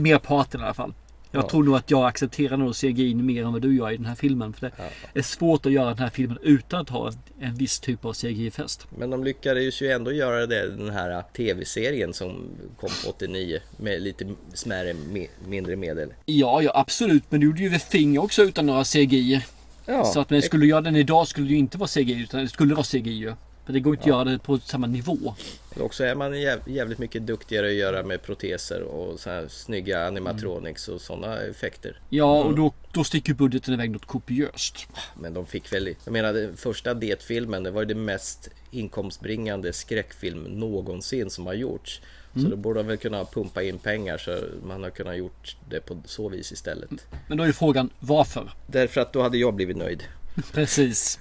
merparten i alla fall. Jag Ja. tror nog att jag accepterar nog CGI mer än vad du gör i den här filmen. För det är svårt att göra den här filmen utan att ha en, en viss typ av CGI-fest. Men de lyckades ju ändå göra det den här tv-serien som kom på 89 med lite smärre, me- mindre medel. Ja, ja absolut. Men du gjorde ju The Thing också utan några CGI. Ja, Så att jag skulle göra den idag skulle det ju inte vara CGI utan det skulle vara CGI ju. För det går inte att göra det på samma nivå. Eller också är man jäv- jävligt mycket duktigare att göra med proteser och så här snygga animatronics och sådana effekter. Ja, och då, då sticker budgeten iväg något kopiöst. Men de fick väl, jag menar den första Det-filmen, det var ju det mest inkomstbringande skräckfilm någonsin som har gjorts. Så då borde de väl kunna pumpa in pengar så man har kunnat gjort det på så vis istället. Men då är ju frågan varför? Därför att då hade jag blivit nöjd. Precis.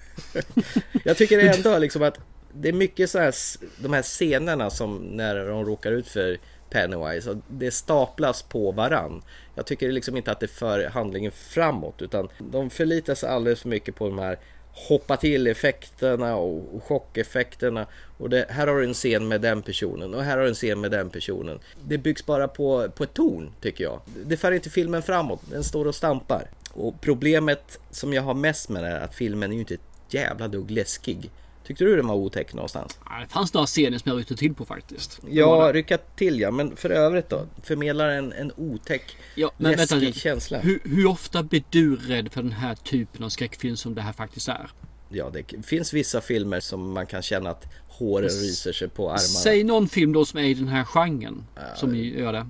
Jag tycker det ändå liksom att det är mycket så här, de här scenerna som när de råkar ut för Pennywise, och det staplas på varann. Jag tycker liksom inte att det för handlingen framåt utan de förlitar sig alldeles för mycket på de här hoppa till effekterna och chockeffekterna. Och det, här har du en scen med den personen och här har du en scen med den personen. Det byggs bara på, på ett torn tycker jag. Det för inte filmen framåt, den står och stampar. Och problemet som jag har mest med det är att filmen är ju inte ett jävla dugg läskig. Tyckte du den var otäck någonstans? Ja, Det fanns några scener som jag ryckte till på faktiskt. Ja, rycka till ja, men för övrigt då? Förmedlar en, en otäck, ja men vänta läskig lite. känsla? Hur, hur ofta blir du rädd för den här typen av skräckfilm som det här faktiskt är? Ja, det finns vissa filmer som man kan känna att håren ryser sig på armarna. Säg någon film då som är i den här genren. Som ni gör det.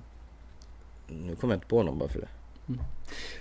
Nu kommer jag inte på någon bara för det.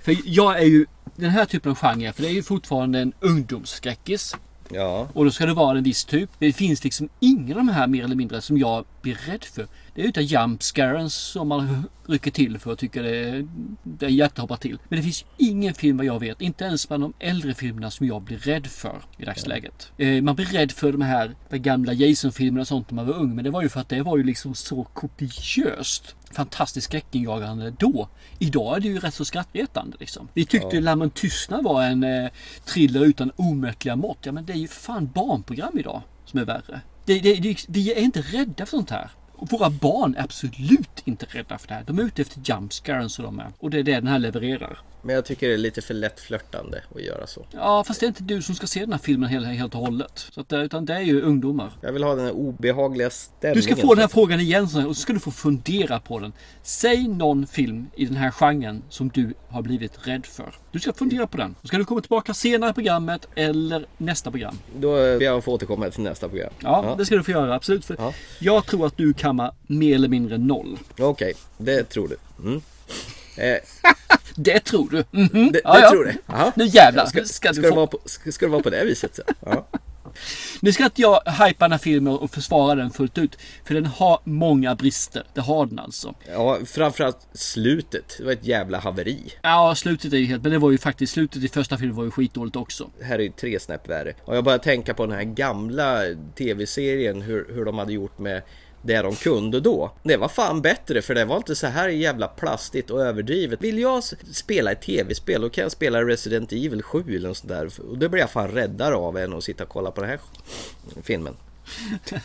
För jag är ju den här typen av genre. För det är ju fortfarande en ungdomsskräckis. Ja, Och då ska det vara en viss typ. Det finns liksom ingen av de här mer eller mindre som jag blir rädd för. Det är utan jump scarens som man rycker till för och tycker det, det är hjärthoppar till. Men det finns ingen film vad jag vet, inte ens bland de äldre filmerna som jag blir rädd för i dagsläget. Eh, man blir rädd för de här de gamla Jason-filmerna och sånt när man var ung. Men det var ju för att det var ju liksom så kopiöst fantastiskt skräckinjagande då. Idag är det ju rätt så skrattretande liksom. Vi tyckte Lammen tystnad var en eh, thriller utan omättliga mått. Ja men det är ju fan barnprogram idag som är värre. Det, det, det, vi är inte rädda för sånt här. Våra barn är absolut inte rädda för det här. De är ute efter jump scares och de är. Och det är det den här levererar. Men jag tycker det är lite för lätt flörtande att göra så. Ja, fast det är inte du som ska se den här filmen helt, helt och hållet. Så att, det- utan det är ju ungdomar. Jag vill ha den här obehagliga stämningen. Du ska få den här frågan igen så och så ska du få fundera på den. Säg någon film i den här genren som du har blivit rädd för. Du ska fundera på den. Då ska du komma tillbaka senare i programmet eller nästa program. Då ber jag att få återkomma till nästa program. Ja, det ska du få göra. Absolut. För Ja. Jag tror att du kammar mer eller mindre noll. Okej, det tror du. Mm. Eh, Det tror du. Mhm. det Ja, det ja. tror du? Nu jävlar. Ska, Ska, ska, du det få... vara på, ska, ska det vara på det viset? Så? Ja. Nu ska inte jag hypa den här filmen och försvara den fullt ut. För den har många brister. Det har den alltså. ja, framförallt slutet. Det var ett jävla haveri. Ja, slutet är ju helt... Men det var ju faktiskt... Slutet i första filmen var ju skitdåligt också. Det här är ju tre snäpp värre. Och jag bara tänka på den här gamla tv-serien hur, hur de hade gjort med det de kunde då. Det var fan bättre för det var inte så här jävla plastigt och överdrivet. Vill jag spela ett tv-spel då kan jag spela Resident Evil 7 eller något sånt där. Och det blir jag fan räddare av än att sitta och kolla på den här filmen.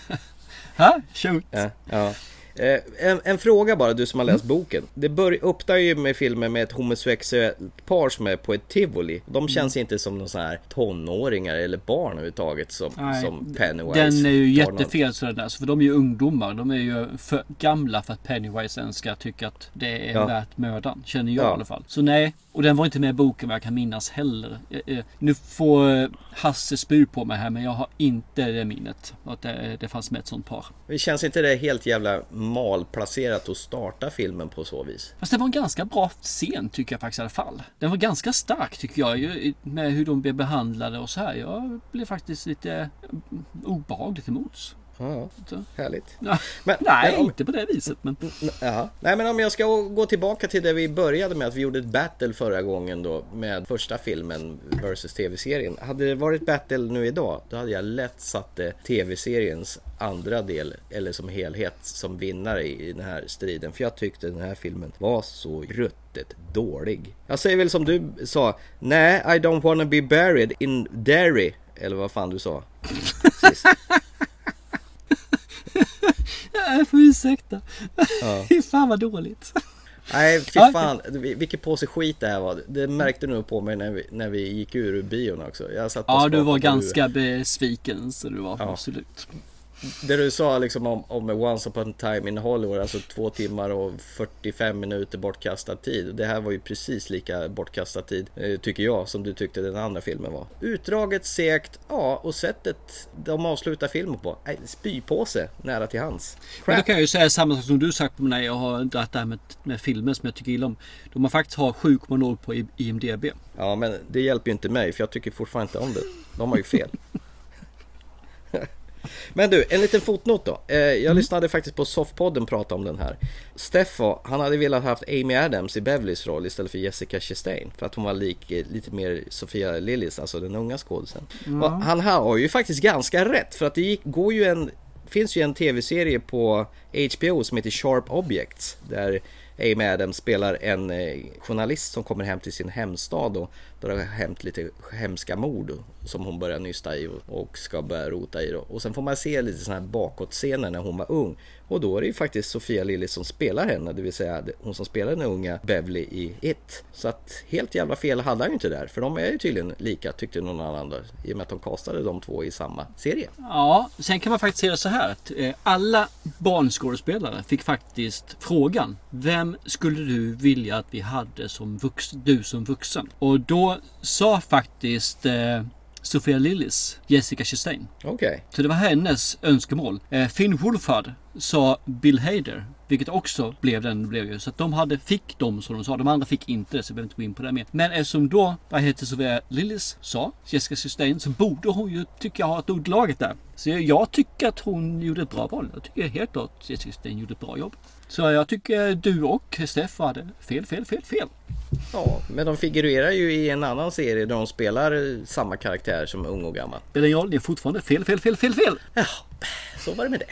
Ha? Shoot. Ja, ja. Eh, En, en fråga bara, du som har läst boken. Det bör, ju med filmen med ett homosexuellt par som är på ett tivoli. De känns inte som någon sån här tonåringar eller barn överhuvudtaget som, Nej, som Pennywise. Den är ju jättefel sådär där. För de är ju ungdomar. De är ju för gamla för att Pennywise ens ska tycka att det är Ja. värt mödan. Känner jag Ja. i alla fall. Så nej. Och den var inte med i boken vad jag kan minnas heller. Eh, eh, Nu får eh, Hasse spy på mig här men jag har inte det minnet. Att det, det fanns med ett sånt par. Det känns inte det helt jävla malplacerat att starta filmen på så vis? Fast det var en ganska bra scen tycker jag faktiskt i alla fall. Den var ganska stark tycker jag med hur de blev behandlade och så här. Jag blev faktiskt lite eh, obehagligt emots. Ja, härligt. Ja. Men, Nej, men om, inte på det viset men... ja. Nej men om jag ska gå tillbaka till det vi började med att vi gjorde ett battle förra gången då med första filmen versus tv-serien. Hade det varit battle nu idag då hade jag lätt satt eh, tv-seriens andra del eller som helhet som vinnare i den här striden. För jag tyckte den här filmen var så ruttet dålig. Jag säger väl som du sa. Nej, I don't wanna be buried in Derry. Eller vad fan du sa. Jag får ursäkta. Ja. Fan vad dåligt. Nej, fy fan. Vil- Vilken påse skit det här var. Det märkte du nog på mig när vi, när vi gick ur bion också. Jag satt Ja, du var ganska besviken så du var Ja. absolut. Det du sa liksom om, om Once upon a time in Hollywood, alltså två timmar och 45 minuter bortkastad tid. Det här var ju precis lika bortkastad tid, eh, tycker jag, som du tyckte den andra filmen var. Utdraget, segt, ja, och sättet de avslutar filmen på. Nej, spypåse nära till hands. Men då Crap. kan jag ju säga samma sak som du sagt när jag har dragit det här med, med filmer som jag tycker illa om. De har faktiskt har 7,0 på IMDB. Ja, men det hjälper ju inte mig, för jag tycker fortfarande inte om det. De har ju fel. Men du, en liten fotnot då. Eh, Jag lyssnade faktiskt på Softpodden prata om den här. Steffo, han hade velat haft Amy Adams i Beveleys roll istället för Jessica Chastain. För att hon var lik, eh, lite mer Sofia Lillis, alltså den unga skådisen. Och Han har ju faktiskt ganska rätt, för att det gick, går ju en finns ju en tv-serie på HBO som heter Sharp Objects. Där Amy Adams spelar en eh, journalist som kommer hem till sin hemstad och där det har hänt lite hemska mord som hon börjar nysta i och, ska börja rota i. Då. Och sen får man se lite sådana här bakåtscener när hon var ung. Och då är det ju faktiskt Sofia Lillis som spelar henne, det vill säga hon som spelar den unga Beverly i It. Så att helt jävla fel hade han ju inte där, för de är ju tydligen lika tyckte någon annan där, i och med att de castade de två i samma serie. Ja, sen kan man faktiskt säga så här. Att eh, alla barnskådespelare fick faktiskt frågan. Vem skulle du vilja att vi hade som vux, du som vuxen? Och då sa faktiskt eh, Sofia Lillis, Jessica Chastain. Okej. Så det var hennes önskemål. Eh, Finn Wolfhard sa Bill Hader. Vilket också blev den blev ju. Så att de hade, fick de som de sa. De andra fick inte det så jag behöver inte gå in på det mer. Men eftersom då, vad heter Sofia Lillis sa, Jessica Chastain, så borde hon ju, tycker jag, ha ett ord i laget där. Så jag, jag tycker att hon gjorde ett bra val. Jag tycker helt klart att Jessica Chastain gjorde ett bra jobb. Så jag tycker du och Steff hade fel, fel, fel, fel. Ja, men de figurerar ju i en annan serie där de spelar samma karaktär som ung och gammal. Spelar roll, det är fortfarande fel, fel, fel, fel, fel. Ja, så var det med det.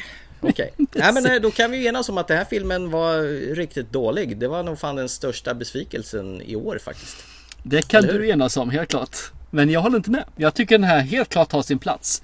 Okej. Nej men eh, då kan vi ju enas om att den här filmen var riktigt dålig. Det var nog fan den största besvikelsen i år faktiskt. Det kan du enas om, helt klart. Men jag håller inte med. Jag tycker den här helt klart har sin plats.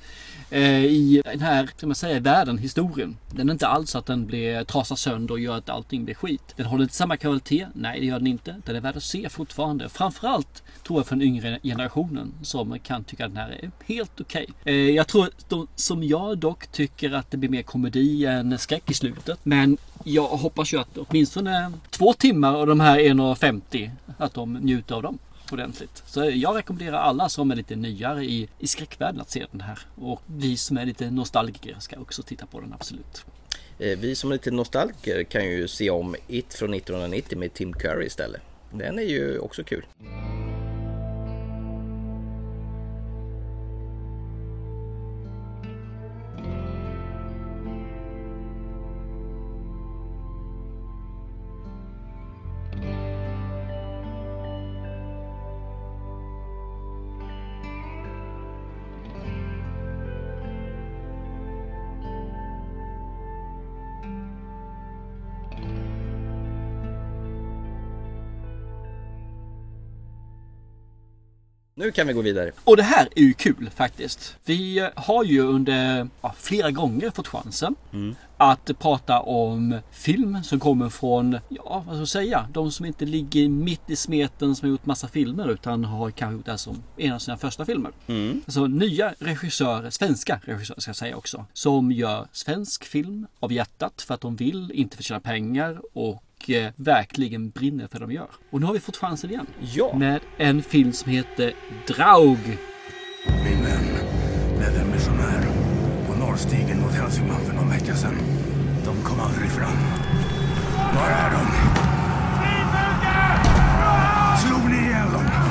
Eh, I den här, ska man säga, världen, historien. Den är inte alls att den blir trasar sönder och gör att allting blir skit. Den håller inte samma kvalitet. Nej, det gör den inte. Den är värd att se fortfarande. Framförallt tror jag för den yngre generationen som kan tycka att den här är helt okej. Eh, jag tror de, som jag dock tycker att det blir mer komedi än skräck i slutet. Men jag hoppas ju att åtminstone två timmar av de här 1.50 att de njuter av dem ordentligt. Så jag rekommenderar alla som är lite nyare i, i skräckvärlden att se den här. Och vi som är lite nostalgiker ska också titta på den absolut. Eh, vi som är lite nostalgiker kan ju se om It från 1990 med Tim Curry istället. Den är ju också kul. Nu kan vi gå vidare. Och det här är ju kul faktiskt. Vi har ju under ja, flera gånger fått chansen att prata om film som kommer från, ja vad ska jag säga, de som inte ligger mitt i smeten som har gjort massa filmer utan har kanske gjort det här som en av sina första filmer. Alltså nya regissörer, svenska regissörer ska jag säga också, som gör svensk film av hjärtat för att de vill, inte förtjäna pengar och eh, verkligen brinner för det de gör. Och nu har vi fått chansen igen. Ja. Med en film som heter Draug. Min vän ledde en missionär på norrstigen mot Hälsingland för någon vecka sedan. De kom aldrig fram. Var är de? Slog ni ihjäl dem?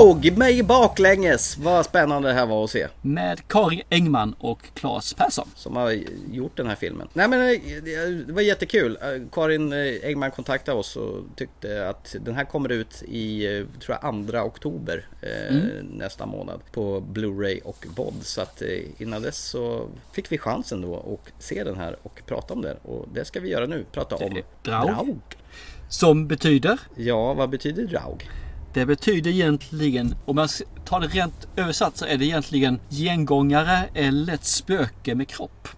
Draug mig baklänges! Vad spännande det här var att se. Med Karin Engman och Claes Persson. Som har gjort den här filmen. Nej men eh, det var jättekul. Eh, Karin eh, Engman kontaktade oss och tyckte att den här kommer ut i, tror jag, 2 oktober eh, nästa månad. På Blu-ray och VOD. Så att innan dess så fick vi chansen då att se den här och prata om den. Och det ska vi göra nu. Prata om Draug. Som betyder? Ja, vad betyder Draug? Det betyder egentligen, om man tar det rent översatt så är det egentligen gengångare eller ett spöke med kropp.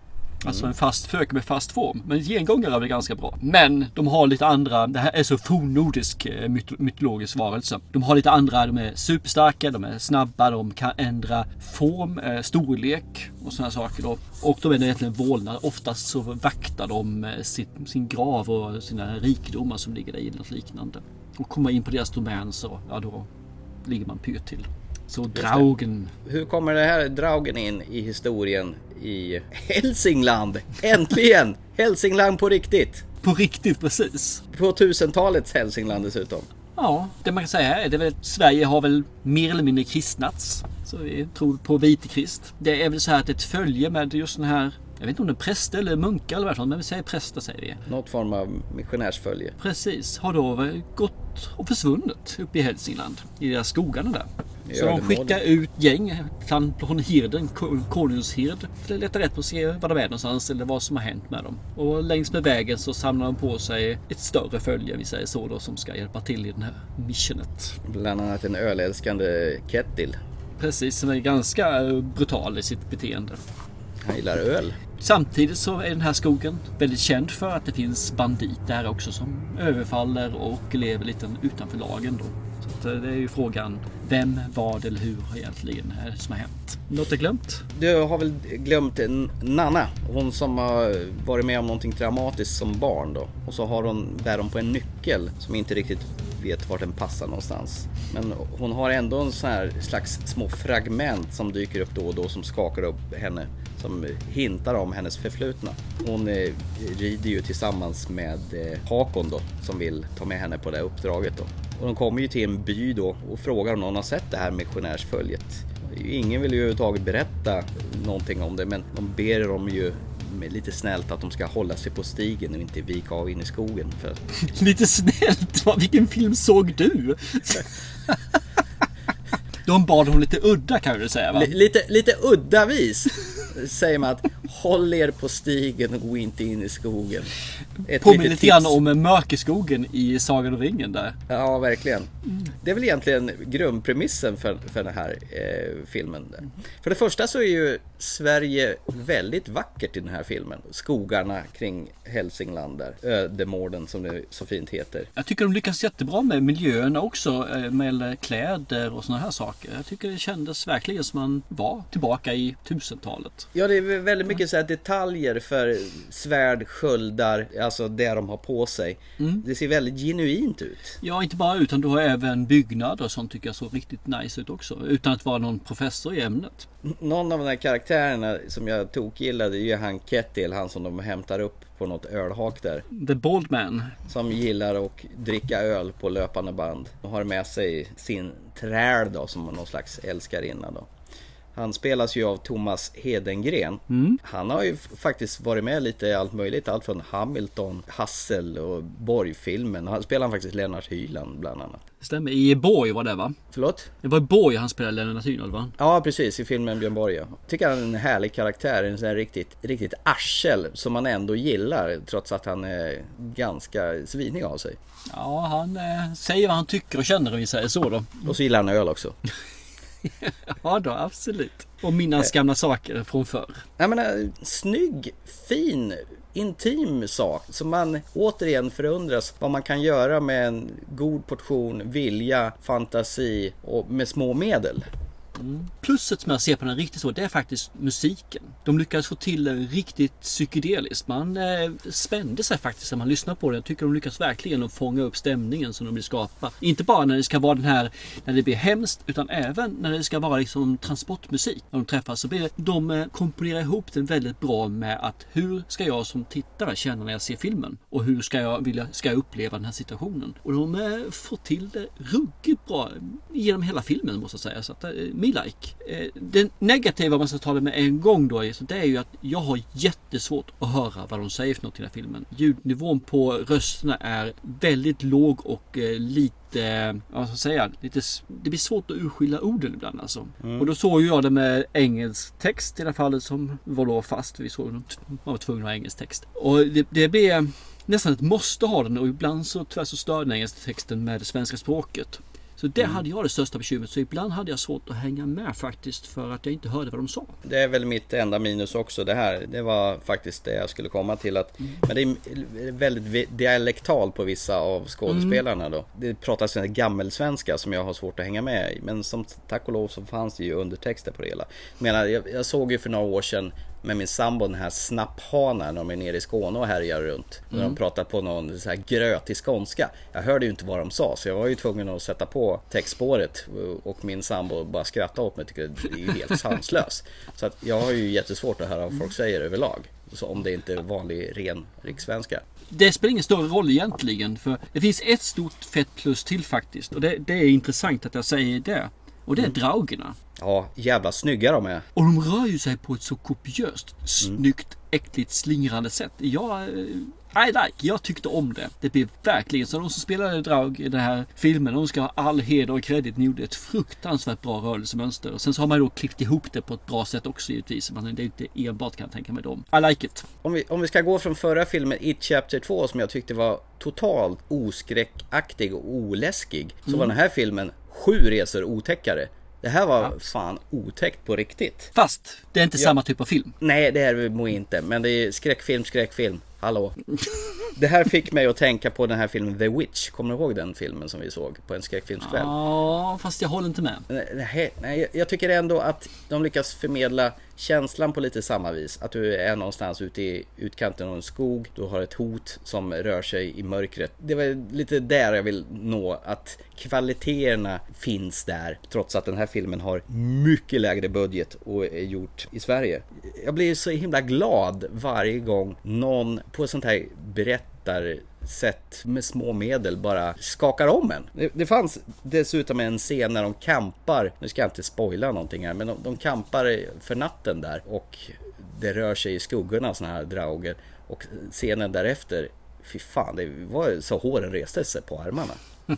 Alltså en fast spöke med fast form. Men gengångare är väl ganska bra. Men de har lite andra, det här är så fornnordisk eh, mytologisk varelse. De har lite andra, de är superstarka, de är snabba, de kan ändra form, eh, storlek och sådana saker då. Och de är egentligen vålnader. Oftast så vaktar de eh, sin grav och sina rikedomar som ligger där i eller något liknande. Och kommer in på deras domän så, ja då ligger man pyrt till. Så Draugen. Hur kommer det här Draugen in i historien i Hälsingland? Äntligen! Hälsingland på riktigt! På riktigt precis. På tusentalets Hälsingland dessutom. Ja, det man kan säga är väl Sverige har väl mer eller mindre kristnats. Så vi tror på vitekrist. Det är väl så här att ett följe med just den här jag vet inte om det är präster eller munkar eller vad är, men vi säger präster säger vi. Något form av missionärsfölje. Precis, har då gått och försvunnit uppe i Hälsingland. I deras skogarna där. I Så de skickar ut gäng från hirden, ko- konungshird. för att Leta rätt på att se var de är någonstans eller vad som har hänt med dem. Och längs med vägen så samlar de på sig ett större följe, vi säger så då, som ska hjälpa till i den här missionet. Bland annat en ölälskande Kettil. Precis, som är ganska brutal i sitt beteende. Han gillar öl. Samtidigt så är den här skogen väldigt känd för att det finns banditer här också som överfaller och lever lite utanför lagen då. Så att eh, det är ju frågan vem, vad eller hur egentligen är det som har hänt. Något är glömt? Du har väl glömt Nanna? Hon som har varit med om någonting traumatiskt som barn då. Och så har hon, bär hon på en nyckel som inte riktigt vet vart den passar någonstans. Men hon har ändå en sån här slags små fragment som dyker upp då och då som skakar upp henne. Som hintar om hennes förflutna. Hon eh, rider ju tillsammans med eh, Hakon då som vill ta med henne på det här uppdraget då. Och de kommer ju till en by då och frågar om någon har sett det här missionärsföljet. Ingen vill ju överhuvudtaget berätta någonting om det men de ber dem ju lite snällt att de ska hålla sig på stigen och inte vika av in i skogen. För Lite snällt, vilken film såg du? De bad hon lite udda kan du säga va? Li- lite, lite udda vis säger man att håll er på stigen och gå inte in i skogen. Ett Påminner lite grann om Mörkerskogen i Sagan om ringen där. Ja, verkligen. Det är väl egentligen grundpremissen för, för den här eh, filmen. För det första så är ju Sverige väldigt vackert i den här filmen. Skogarna kring Hälsingland där. Ödemården som det så fint heter. Jag tycker de lyckas jättebra med miljöerna också. eh, Med kläder och såna här saker. Jag tycker det kändes verkligen som man var tillbaka i Ja, det är väldigt mycket så detaljer för svärd, sköldar, alltså det de har på sig. Det ser väldigt genuint ut. Ja, inte bara utan du har även byggnader sånt tycker jag såg riktigt nice ut också. Utan att vara någon professor i ämnet. Någon av de här karaktärerna som jag tokgillade är ju han Kettil, han som de hämtar upp på något ölhak där. The Bold Man. Som gillar att dricka öl på löpande band. Och har med sig sin träl då som någon slags älskarinna då. Han spelas ju av Thomas Hedengren. Han har ju faktiskt varit med lite i allt möjligt. Allt från Hamilton, Hassel och Borg-filmen. Han spelar faktiskt Lennart Hyland bland annat. Stämmer. I Borg var det va? Förlåt? Det var i Borg han spelade Lennart Hynold va? Ja precis, i filmen Björn Borg ja. Tycker han är en härlig karaktär, en sån här riktigt, riktigt arsel som man ändå gillar trots att han är ganska svinig av sig. Ja, han eh, säger vad han tycker och känner om vi säger så då. Och så gillar han öl också. Ja då, absolut. Och minnas gamla saker från förr. Jag menar, snygg, fin, intim sak som man återigen förundras vad man kan göra med en god portion vilja, fantasi och med små medel. Pluset som jag ser på den riktigt så, det är faktiskt musiken. De lyckades få till den riktigt psykedeliskt. Man eh, spände sig faktiskt när man lyssnar på den. Jag tycker de lyckas verkligen att fånga upp stämningen som de vill skapa. Inte bara när det ska vara den här, när det blir hemskt, utan även när det ska vara liksom transportmusik. När de träffas så blir det, de eh, komponerar ihop den väldigt bra med att hur ska jag som tittare känna när jag ser filmen? Och hur ska jag, vilja, ska jag uppleva den här situationen? Och de eh, får till det ruggigt bra genom hela filmen måste jag säga. Så att, eh, me like. Eh, det negativa man ska ta det med en gång då, är- så det är ju att jag har jättesvårt att höra vad de säger för något i den här filmen. Ljudnivån på rösterna är väldigt låg och eh, lite, eh, vad ska jag säga, lite, det blir svårt att urskilja orden ibland alltså. Och då såg jag det med engelsk text i det här fallet som var då fast. Vi såg man var tvungen att ha engelsk text. Och det, det blev nästan ett måste ha den och ibland så tyvärr så stör den engelska texten med det svenska språket. Så det hade jag det största bekymret. Så ibland hade jag svårt att hänga med faktiskt för att jag inte hörde vad de sa. Det är väl mitt enda minus också det här. Det var faktiskt det jag skulle komma till. Att, Men det är väldigt dialektal på vissa av skådespelarna då. Det pratas en gammelsvenska som jag har svårt att hänga med i. Men som tack och lov så fanns det ju undertexter på det hela. Jag, menar, jag, jag såg ju för några år sedan med min sambo den här snapphanen när de är nere i Skåne och härjar runt. När de pratar på någon så här grötig skånska. Jag hörde ju inte vad de sa så jag var ju tvungen att sätta på textspåret och min sambo bara skrattade åt mig tyckte det är ju helt sanslös. Så att jag har ju jättesvårt att höra vad folk säger överlag. Så om det inte är vanlig ren rikssvenska. Det spelar ingen större roll egentligen. För det finns ett stort fett plus till faktiskt. Och det, det är intressant att jag säger det. Och det är draugerna. Ja, jävla snygga de är. Och de rör ju sig på ett så kopiöst, snyggt, äckligt, slingrande sätt. Jag, eh, I like, jag tyckte om det. Det blev verkligen så. De som spelade Draug i den här filmen, de ska ha all heder och credit. Ni gjorde ett fruktansvärt bra rörelsemönster. Och sen så har man då klippt ihop det på ett bra sätt också givetvis. Men det är inte enbart kan jag tänka mig dem. I like it. Om vi, om vi ska gå från förra filmen It Chapter 2 som jag tyckte var totalt oskräckaktig och oläskig. Så var den här filmen sju resor otäckare. Det här var fan otäckt på riktigt. Fast det är inte Ja. samma typ av film. Nej, det är det nog inte. Men det är skräckfilm, skräckfilm. Hallå. Det här fick mig att tänka på den här filmen The Witch. Kommer du ihåg den filmen som vi såg på en skräckfilmskväll? Ja, fast jag håller inte med. Nej, nej, jag- jag tycker ändå att de lyckas förmedla känslan på lite samma vis. Att du är någonstans ute i utkanten av en skog, du har ett hot som rör sig i mörkret. Det var lite där jag vill nå, att kvaliteterna finns där. Trots att den här filmen har mycket lägre budget och är gjort i Sverige. Jag blir så himla glad varje gång någon på ett sånt här berättar sätt med små medel bara skakar om en. Det, det fanns dessutom en scen när de kampar, nu ska jag inte spoila någonting här, men de, de kampar för natten där och det rör sig i skuggorna såna här drauger och scenen därefter, fy fan, det var så håren reste sig på armarna.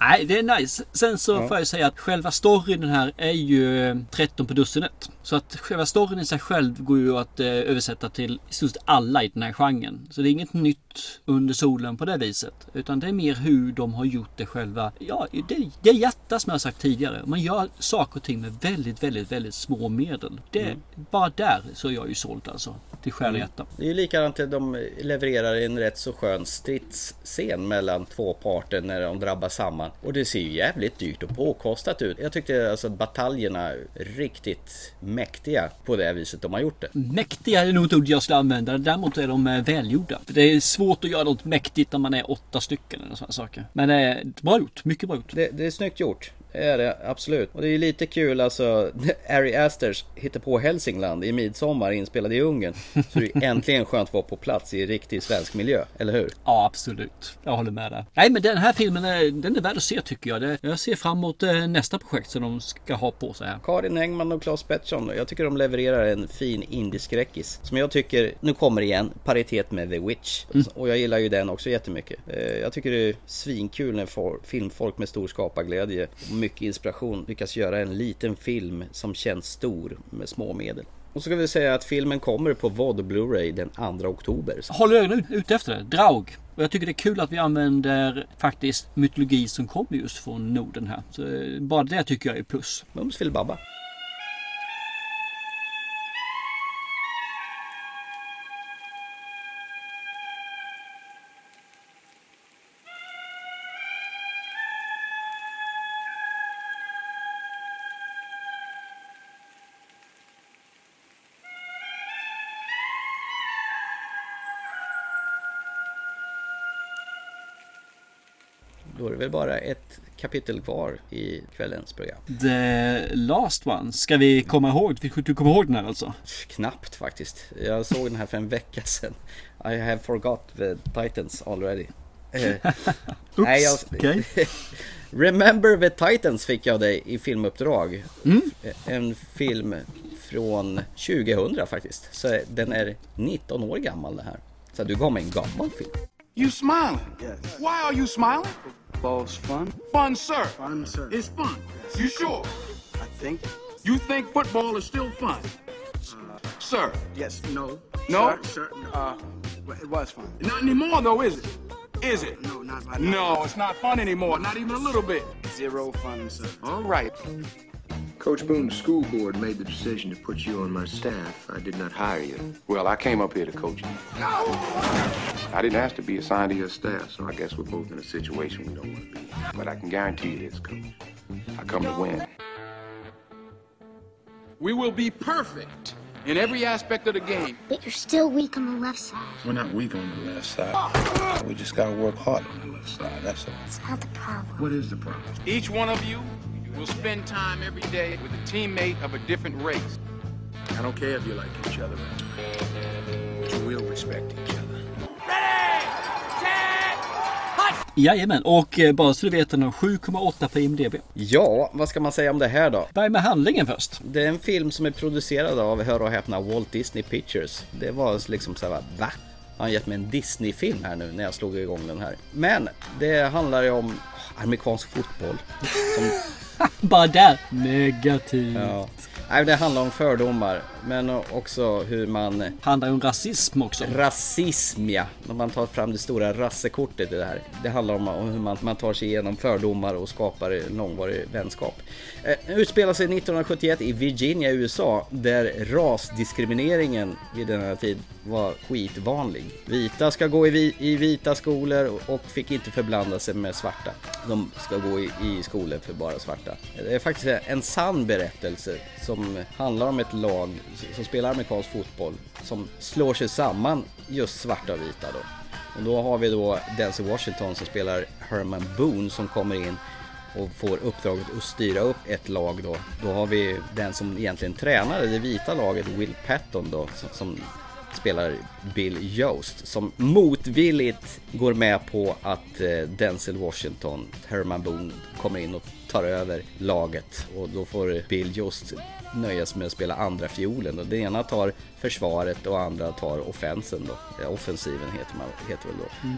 Nej, det är nice. Sen så får jag säga att själva storyn den här är ju eh, 13 på dussinet. Så att själva storyn i sig själv går ju att eh, översätta till i stort sett alla i den här genren. Så det är inget nytt under solen på det viset. Utan det är mer hur de har gjort det själva. Ja, det, det är hjärta som jag sagt tidigare. Man gör saker och ting med väldigt, väldigt, väldigt små medel. Det, Bara där så är jag ju såld alltså. Till själ och hjärta. Det är ju likadant att de levererar en rätt så skön stridsscen mellan två parter när de drabbar samman. Och det ser ju jävligt dyrt och påkostat ut. Jag tyckte alltså bataljerna riktigt mäktiga på det viset de har gjort det. Mäktiga är nog ett ord jag skulle använda. Däremot är de eh, välgjorda. För det är svårt att göra något mäktigt när man är åtta stycken eller sådana saker. Men eh, bra gjort. Mycket bra gjort. Det, det är snyggt gjort. Det är det absolut. Och det är lite kul alltså. Ari Asters hittar på Hälsingland i midsommar inspelad i Ungern. Så det är äntligen skönt att vara på plats i riktig svensk miljö, eller hur? Ja, absolut. Jag håller med där. Nej, men den här filmen är, den är värd att se tycker jag. Jag ser fram emot eh, nästa projekt som de ska ha på sig här. Karin Engman och Claes Pettersson. Jag tycker de levererar en fin indieskräckis. Som jag tycker, nu kommer igen, paritet med The Witch. Och jag gillar ju den också jättemycket. Eh, Jag tycker det är svinkul när filmfolk med stor skaparglädje mycket inspiration lyckas göra en liten film som känns stor med små medel. Och så ska vi säga att filmen kommer på VOD och Blu-ray den 2 oktober. Håller ögonen ute efter det. Draug. Och jag tycker det är kul att vi använder faktiskt mytologi som kommer just från Norden här. Så eh, bara det tycker jag är plus. Mums filibabba. Väl bara ett kapitel kvar i kvällens program. The Last One. Ska vi komma ihåg? Du kommer ihåg den här alltså? Knappt faktiskt. Jag såg den här för en vecka sedan. I have forgot the Titans already. Eh, nej, jag, okej. Remember the Titans fick jag dig i filmuppdrag. Mm. En film från 2000 faktiskt. Så den är 19 år gammal det här. Så du gav mig en gammal film. You smiling? Yes. Why are you smiling? Ball's fun. Fun, sir. Fun, sir. It's fun. You sure? I think. You think football is still fun? Sir, Yes. No. No? Sir, sir, uh, well, it was fun. not anymore though, is it? Is it? No, not like No, it's not fun anymore. Not even a little bit. Zero fun, sir. All right. Coach Boone's school board made the decision to put you on my staff. I did not hire you. Well, I came up here to coach you. I didn't ask to be assigned to your staff, so I guess we're both in a situation we don't want to be. But I can guarantee you this, coach. I come to win. We will be perfect in every aspect of the game. But you're still weak on the left side. We're not weak on the left side. We just gotta work hard on the left side. That's all. It's not the problem. What is the problem? Each one of you will spend time every day with a teammate of a different race. I don't care if you like each other, but you will respect each other. Jajamän, och eh, bara så du vet den har 7,8 på IMDB. Ja, vad ska man säga om det här då? Börja med handlingen först. Det är en film som är producerad av, hör och häpna, Walt Disney Pictures. Det var liksom så här, va? Han har gett mig en Disney-film här nu när jag slog igång den här. Men det handlar ju om amerikansk fotboll. Som Bara där. Negativt. Ja. Nej, det handlar om fördomar, men också hur man... Handlar om rasism också. Rasism ja, när man tar fram det stora rassekortet i det här. Det handlar om hur man, man tar sig igenom fördomar och skapar långvarig vänskap. Eh, utspelar sig 1971 i Virginia, USA, där rasdiskrimineringen vid denna tid var skitvanlig. Vita ska gå i, vi, i vita skolor och, och fick inte förblanda sig med svarta. De ska gå i, i skolor för bara svarta. Det är faktiskt en sann berättelse som handlar om ett lag som spelar amerikansk fotboll som slår sig samman just svarta och vita då. Och då har vi då Denzel Washington som spelar Herman Boone som kommer in och får uppdraget att styra upp ett lag då. Då har vi den som egentligen tränade det vita laget, Will Patton då, som, spelar Bill Yost som motvilligt går med på att eh, Denzel Washington, Herman Boone, kommer in och tar över laget och då får Bill Yost nöjas med att spela andra fiolen och det ena tar försvaret och andra tar offensen då. Eh, Offensiven heter, man, heter väl då.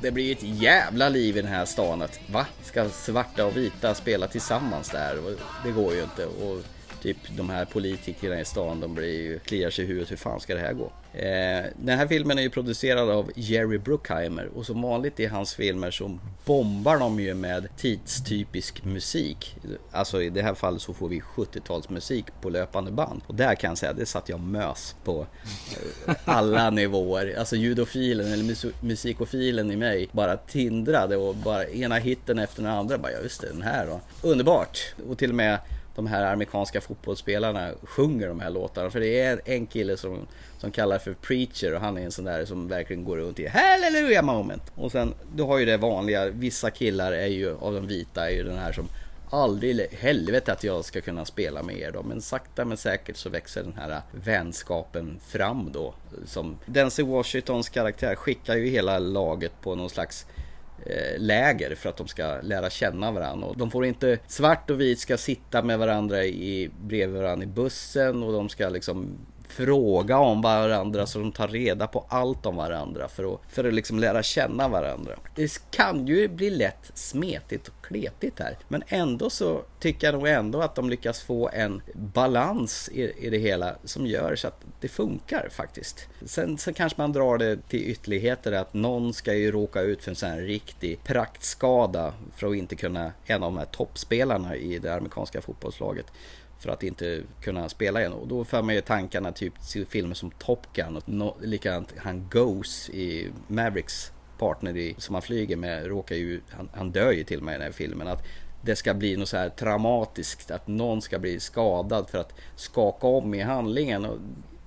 Det blir ett jävla liv i den här stan att va? Ska svarta och vita spela tillsammans där? Det går ju inte. Och typ de här politikerna i stan de blir ju, kliar sig i huvudet. Hur fan ska det här gå? Eh, den här filmen är ju producerad av Jerry Bruckheimer och som vanligt i hans filmer så bombar de ju med tidstypisk musik. Alltså i det här fallet så får vi 70-talsmusik på löpande band. Och där kan jag säga, det satt jag mös på eh, alla nivåer. Alltså judofilen eller mus- musikofilen i mig bara tindrade och bara ena hitten efter den andra. Bara, ja just det, den här då. Underbart! Och till och med de här amerikanska fotbollsspelarna sjunger de här låtarna. För det är en kille som, som kallar för Preacher och han är en sån där som verkligen går runt i Hallelujah moment. Och sen, du har ju det vanliga, vissa killar är ju, av de vita, är ju den här som aldrig i helvete att jag ska kunna spela med er då. Men sakta men säkert så växer den här vänskapen fram då. Som Denzel Washingtons karaktär skickar ju hela laget på någon slags Eh, läger för att de ska lära känna varandra. Och de får inte, svart och vit ska sitta med varandra i, bredvid varandra i bussen och de ska liksom fråga om varandra så de tar reda på allt om varandra för att, för att liksom lära känna varandra. Det kan ju bli lätt smetigt och kletigt här. Men ändå så tycker jag nog ändå att de lyckas få en balans i, i det hela som gör så att det funkar faktiskt. Sen så kanske man drar det till ytterligheter att någon ska ju råka ut för en sån här riktig praktskada för att inte kunna, en av de här toppspelarna i det amerikanska fotbollslaget för att inte kunna spela igen. Och då för man ju tankarna typ till filmer som Top Gun och no, likadant han Goes i Mavericks partner i, som han flyger med råkar ju, han, han dör ju till och med i den här filmen. Att det ska bli något så här traumatiskt, att någon ska bli skadad för att skaka om i handlingen. Och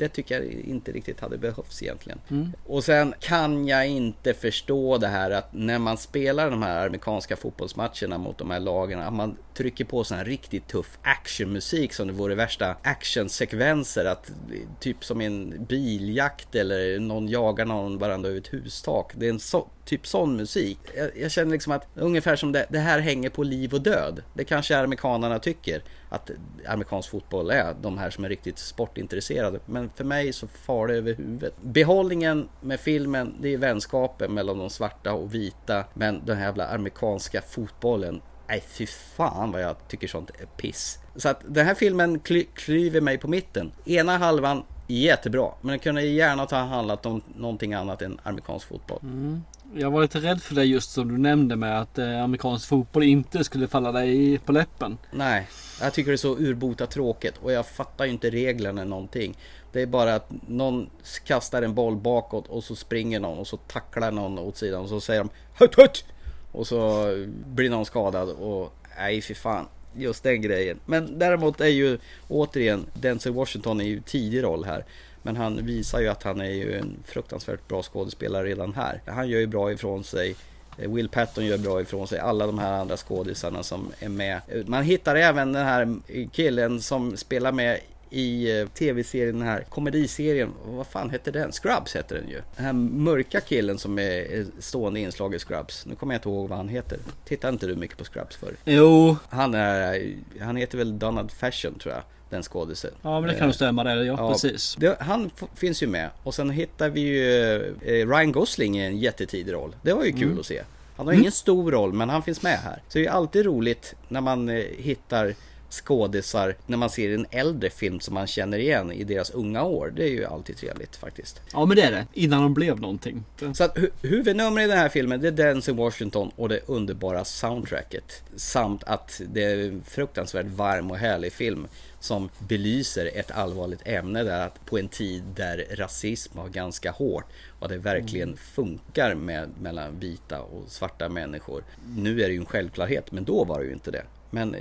det tycker jag inte riktigt hade behövts egentligen. Mm. Och sen kan jag inte förstå det här att när man spelar de här amerikanska fotbollsmatcherna mot de här lagen, att man trycker på sån här riktigt tuff actionmusik som det vore värsta actionsekvenser. Att, typ som en biljakt eller någon jagar någon varandra över ett hustak. Det är en så, typ sån musik. Jag, jag känner liksom att ungefär som det, det här hänger på liv och död. Det kanske amerikanerna tycker att amerikansk fotboll är. De här som är riktigt sportintresserade. Men för mig så far det över huvudet. Behållningen med filmen, det är vänskapen mellan de svarta och vita. Men den här jävla amerikanska fotbollen Nej fy fan vad jag tycker sånt är piss. Så att den här filmen kly- klyver mig på mitten. Ena halvan jättebra, men den kunde gärna ha handlat om någonting annat än amerikansk fotboll. Mm. Jag var lite rädd för det just som du nämnde med att eh, amerikansk fotboll inte skulle falla dig på läppen. Nej, jag tycker det är så urbota tråkigt och jag fattar ju inte reglerna någonting. Det är bara att någon kastar en boll bakåt och så springer någon och så tacklar någon åt sidan och så säger de Hutt hutt! Och så blir någon skadad och nej fy fan. Just den grejen. Men däremot är ju återigen Denzel Washington i ju tidig roll här. Men han visar ju att han är ju en fruktansvärt bra skådespelare redan här. Han gör ju bra ifrån sig. Will Patton gör bra ifrån sig. Alla de här andra skådisarna som är med. Man hittar även den här killen som spelar med i eh, tv-serien, den här komediserien, vad fan heter den? Scrubs heter den ju. Den här mörka killen som är är stående inslag i Scrubs. Nu kommer jag inte ihåg vad han heter. Tittar inte du mycket på Scrubs för? Jo. Han är, han heter väl Donald Fashion tror jag. Den skådisen. Ja men det kan nog stämma det. Ja, precis. Det, han finns ju med. Och sen hittar vi ju eh, Ryan Gosling i en jättetidig roll. Det var ju kul Mm. att se. Han har Mm. ingen stor roll men han finns med här. Så det är alltid roligt när man eh, hittar skådisar när man ser en äldre film som man känner igen i deras unga år. Det är ju alltid trevligt faktiskt. Ja men det är det. Innan de blev någonting. Så att hu- huvudnumret i den här filmen det är Denzel Washington och det underbara soundtracket. Samt att det är en fruktansvärt varm och härlig film som belyser ett allvarligt ämne där att på en tid där rasism var ganska hårt och det verkligen funkar med, mellan vita och svarta människor. Nu är det ju en självklarhet men då var det ju inte det. Men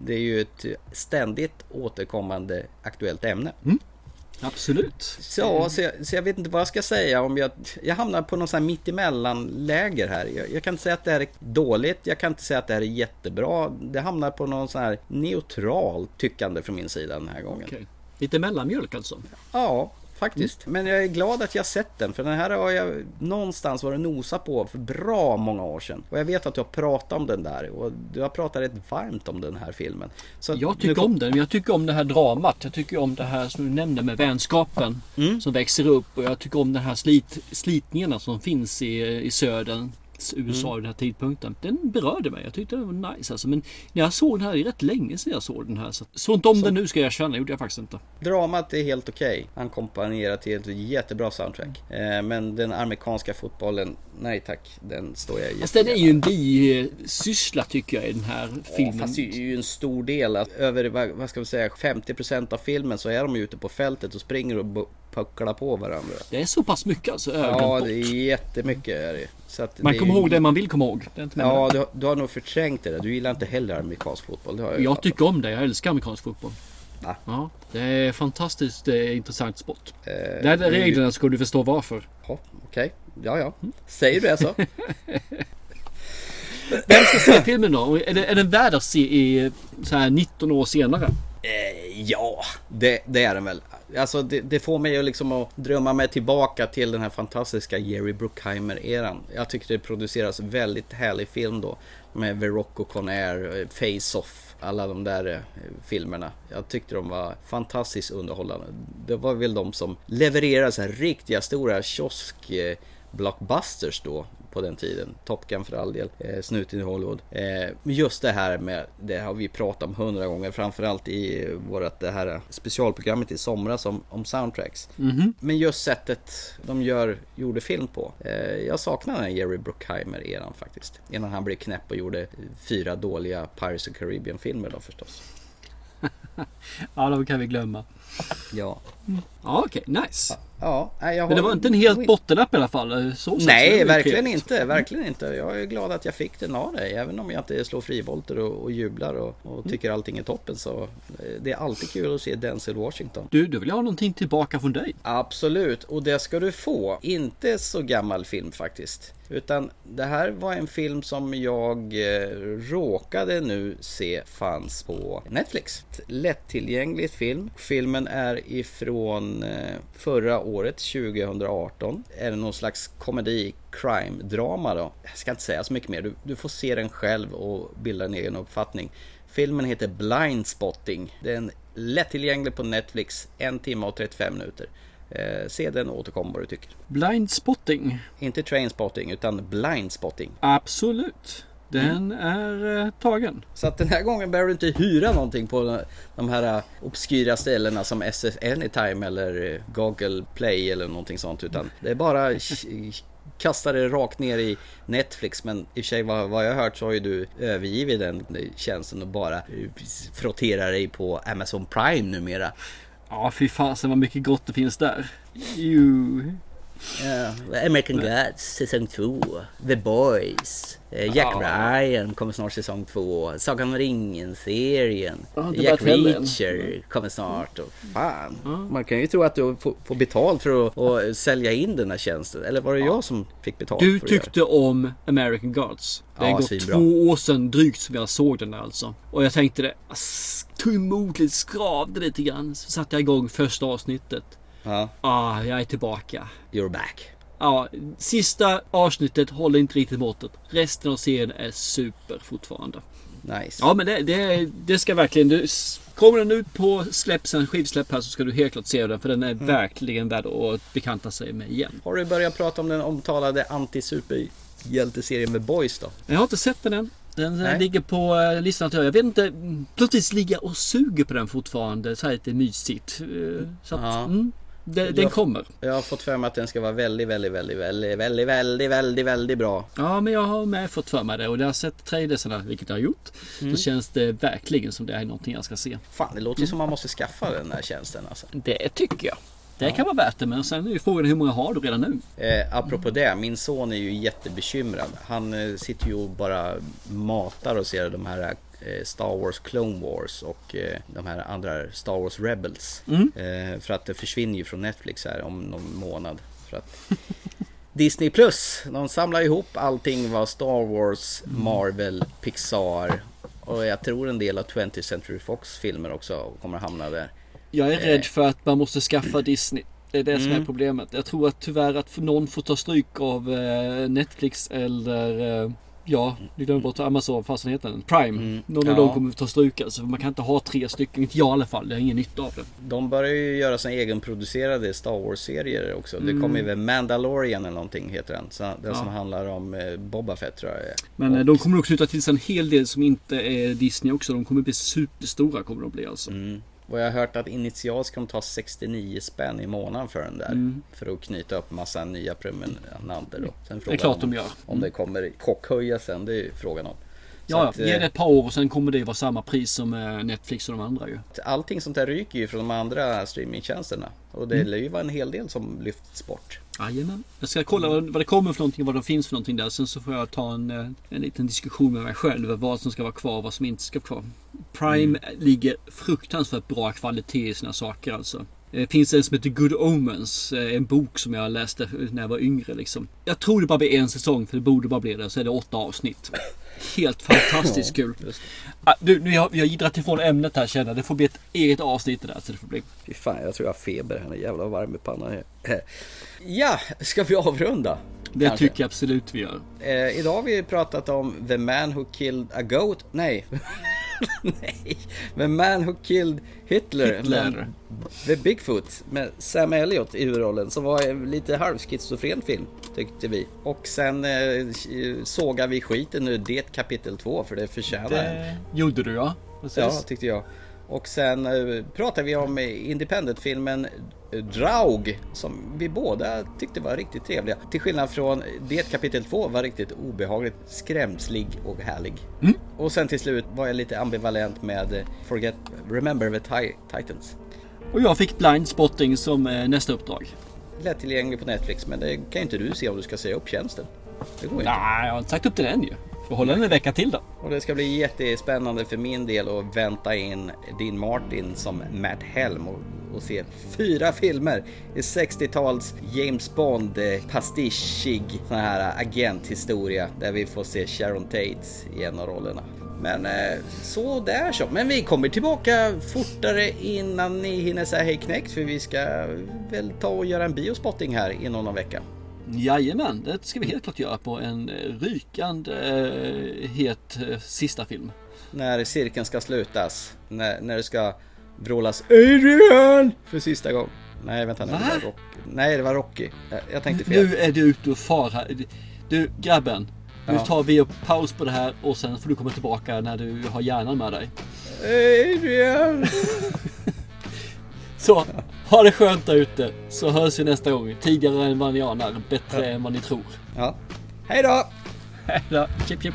det är ju ett ständigt återkommande aktuellt ämne. Absolut. Så, så, jag, så jag vet inte vad jag ska säga om jag... Jag hamnar på någon sån här mittemellan-läger här. Jag, jag kan inte säga att det här är dåligt, jag kan inte säga att det här är jättebra. Det hamnar på någon sån här neutral tyckande från min sida den här gången. Okej. Lite mellanmjölk alltså. Ja, faktiskt. Men jag är glad att jag sett den, för den här har jag någonstans varit nosa på för bra många år sedan. Och jag vet att du har pratat om den där och du har pratat rätt varmt om den här filmen. Så Jag nu tycker kom- om den. Jag tycker om det här dramat. Jag tycker om det här som du nämnde med vänskapen Mm. som växer upp. Och jag tycker om den här slit, slitningarna som finns i, i södern. USA Mm. den här tidpunkten. Den berörde mig. Jag tyckte det var nice alltså. Men när jag såg den här, det är rätt länge sedan jag såg den här. Så, så inte om den nu ska jag känna. gjorde jag faktiskt inte. Dramat är helt okej. Han komponerar till ett jättebra soundtrack. Eh, men den amerikanska fotbollen, nej tack. Den står jag Fast den är ju en bisyssla tycker jag i den här filmen. Ja, fast det är ju en stor del. Att över vad, ska vi säga 50% av filmen så är de ute på fältet och springer och pucklar på varandra. Det är så pass mycket alltså. Ja, det är jättemycket. Är det. Så att Man det kommer ihåg det man vill komma ihåg. Ja, du, har- du har nog förträngt det där. Du gillar inte heller amerikansk fotboll. Jag, jag tycker om det. Jag älskar amerikansk fotboll. Va? Ja, det är fantastiskt det är intressant sport. Eh, det är reglerna ska du förstå varför. Ja, Okej, ja ja. Säger du det så. Vem ska se filmen då? Är, det, är den värd att se i så här 19 år senare? Eh, ja, det, det är den väl. Alltså det, det får mig liksom att drömma mig tillbaka till den här fantastiska Jerry Bruckheimer-eran. Jag tycker det produceras väldigt härlig film då. Med Verocco Conair, eh, Face-Off, alla de där eh, filmerna. Jag tyckte de var fantastiskt underhållande. Det var väl de som levererade så här riktiga stora kiosk-blockbusters eh, då på den tiden. Top Gun för all del, eh, Snuten i Hollywood. Eh, men just det här med, det har vi pratat om hundra gånger, framförallt i vårat det här specialprogrammet i somras om, om soundtracks. Mhm. Men just sättet de gör, gjorde film på. Eh, jag saknar den här Jerry Bruckheimer-eran faktiskt. Innan han blev knäpp och gjorde fyra dåliga Pirates of Caribbean-filmer då förstås. Ja, de kan vi glömma. Ja. Ja, okej. nice. Ja, jag Men det har- var inte en helt bottennapp i alla fall. eh, Så Nej, verkligen inte. Verkligen inte. Jag är glad att jag fick den av dig. Även om jag inte slår frivolter och, och jublar och, och Mm. tycker allting är toppen så eh, det är alltid kul att se Denzel Washington. Du, du vill ha någonting tillbaka från dig. Absolut, och det ska du få. Inte så gammal film faktiskt. Utan det här var en film som jag eh, råkade nu se fanns på Netflix. Lättillgänglig film. Filmen är ifrån eh, förra året, 2018. Är det någon slags komedi, crime-drama då? Jag ska inte säga så mycket mer. Du, du får se den själv och bilda en egen uppfattning. Filmen heter Blind Spotting. Den är lättillgänglig på Netflix, en timme och 35 minuter. Eh, se den och återkom vad du tycker. Blind spotting. Inte Trainspotting utan Blind Spotting. Absolut. Den Mm. är eh, tagen. Så att den här gången behöver du inte hyra någonting på de här obskyra ställena som SS Anytime eller eh, Google Play eller någonting sånt. Utan det är bara kasta det rakt ner i Netflix. Men i och för sig vad, vad jag har hört så har ju du övergivit den tjänsten och bara eh, frotterar dig på Amazon Prime numera. Ja, fy fasen vad mycket gott det finns där. Jo. Ja, American Gods säsong 2. The Boys. eh, Jack Ja. Ryan kommer snart säsong 2. Sagan om ringen-serien. Ja, Jack. Reacher kommer snart. Och fan. Man kan ju tro att du får, betalt för att, att sälja in den här tjänsten. Eller var det jag som fick betalt Du tyckte om American Gods. Det har Ja, gått svinbra. två år sedan drygt som jag såg den där alltså. Och jag tänkte det. Tog emot lite, skravde lite grann. Så satte jag igång första avsnittet. Ja, Ah, jag är tillbaka. you're back. Ja, sista avsnittet håller inte riktigt måttet. Resten av serien är super fortfarande. Nice. Ja men det, det, det ska verkligen... Du, kommer den ut på släpp, sen skivsläpp här så ska du helt klart se den. För den är Mm. verkligen värd att bekanta sig med igen. Har du börjat prata om den omtalade anti-superhjälteserien med Boys då? Jag har inte sett den än. Den Nej. ligger på eh, listan. till- Jag vet inte. mm, Plötsligt ligga och suger på den fortfarande. Så här lite mysigt. Eh, Så att, Ja. mm, Jag- den kommer. Jag har fått för mig att den ska vara väldigt, väldigt, väldigt, väldigt, väldigt, väldigt, väldigt, väldigt bra. Ja, men jag har med fått för mig det och jag har sett trailersarna, vilket jag har gjort. Mm. Så känns det verkligen som det är någonting jag ska se. Fan, det låter ju som man måste skaffa den här tjänsten alltså. Det tycker jag. Det kan vara värt det, men sen är ju frågan hur många har du redan nu? Eh, apropå det, min son är ju jättebekymrad. Han eh, sitter ju och bara matar och ser de här Star Wars Clone Wars och eh, de här andra Star Wars Rebels. Mm. Eh, för att det försvinner ju från Netflix här om någon månad. För att Disney Plus, de samlar ihop allting vad Star Wars, Marvel, Pixar och jag tror en del av 20th Century Fox filmer också kommer hamna där. Jag är rädd för att man måste skaffa Disney. Det är det som Mm. är problemet. Jag tror att tyvärr att någon får ta stryk av eh, Netflix eller eh, Ja, du glömmer bort Amazon, fasen heter den? Prime. Någon av Ja. dem kommer ta stryk alltså. Man kan inte ha tre stycken. Inte jag i alla fall. Det är ingen nytta av det. De börjar ju göra sina egenproducerade Star Wars-serier också. Det Mm. kommer ju väl Mandalorian eller någonting heter den. Så, den Ja. som handlar om eh, Boba Fett tror jag det. Men Och- eh, de kommer också knyta till sig en hel del som inte är Disney också. De kommer bli superstora kommer de bli alltså. Mm. Och jag har hört att initialt ska de ta 69 spänn i månaden för den där. Mm. För att knyta upp massa nya prenumeranter då. Sen Det är klart om, de gör. Om det kommer chockhöja sen, det är ju frågan om. Så Ja, att, ge eh, det ett par år och sen kommer det vara samma pris som eh, Netflix och de andra ju. Allting sånt där ryker ju från de andra streamingtjänsterna. Och det Mm. lär ju vara en hel del som lyfts bort. Jajamän. Jag ska kolla vad, vad det kommer för någonting, vad det finns för någonting där. Sen så får jag ta en, eh, en liten diskussion med mig själv. Vad som ska vara kvar och vad som inte ska vara kvar. Prime ligger fruktansvärt bra kvalitet i sina saker alltså. Det finns en som heter Good Omens. eh, En bok som jag läste när jag var yngre. Liksom. Jag tror det bara blir en säsong för det borde bara bli det. Så är det åtta avsnitt. Helt fantastiskt kul. Ah, du, nu vi har jiddrat ifrån ämnet här känner jag. Det får bli ett eget avsnitt det där. Så det får bli. Fy fan, jag tror jag har feber. Han är jävla varm i pannan. här. Ja, ska vi avrunda? Det Kanske. tycker jag absolut vi gör. Eh, idag har vi pratat om The Man Who Killed a Goat. Nej. Nej. The Man Who Killed Hitler. Hitler. Men The Bigfoot med Sam Elliot i huvudrollen. Som var en lite halvschizofren film tyckte vi. Och sen eh, sågar vi skiten nu det kapitel 2 för det förtjänar. Det gjorde du ja. Precis. Ja, tyckte jag. Och sen eh, pratar vi om independent-filmen Draug som vi båda tyckte var riktigt trevliga. Till skillnad från det kapitel 2 var riktigt obehagligt skrämslig och härlig. Och sen till slut var jag lite ambivalent med eh, Forget Remember the Ti- Titans. Och jag fick Blind Spotting som eh, nästa uppdrag. Lättillgänglig på Netflix men det kan ju inte du se om du ska säga upp tjänsten. Det går inte. Nej, jag har inte sagt upp till den ju. Får hålla den en vecka till då. Och det ska bli jättespännande för min del att vänta in Dean Martin som Matt Helm och, och se fyra filmer i 60-tals James Bond-pastischig eh, sån här agenthistoria där vi får se Sharon Tate i en av rollerna. Men eh, så där så. Men vi kommer tillbaka fortare innan ni hinner säga hej knäckt för vi ska väl ta och göra en biospotting här inom någon vecka. Jajamän, det ska vi helt klart göra på en rykande eh, het eh, sista film. när cirkeln ska slutas. När, när det ska vrålas Adrian för sista gången. Nej vänta nu, det Va? var Rocky. Nej det var Rocky. Jag, jag tänkte fel. Nu är du ute och far här. Du grabben, nu Ja. tar vi upp paus på det här och sen får du komma tillbaka när du har hjärnan med dig. Adrian! Så, ha det skönt där ute. Så hörs vi nästa gång. Tidigare än vad ni anar, bättre ja. än vad ni tror. Ja. Hej då! Hej då! Chip, chip.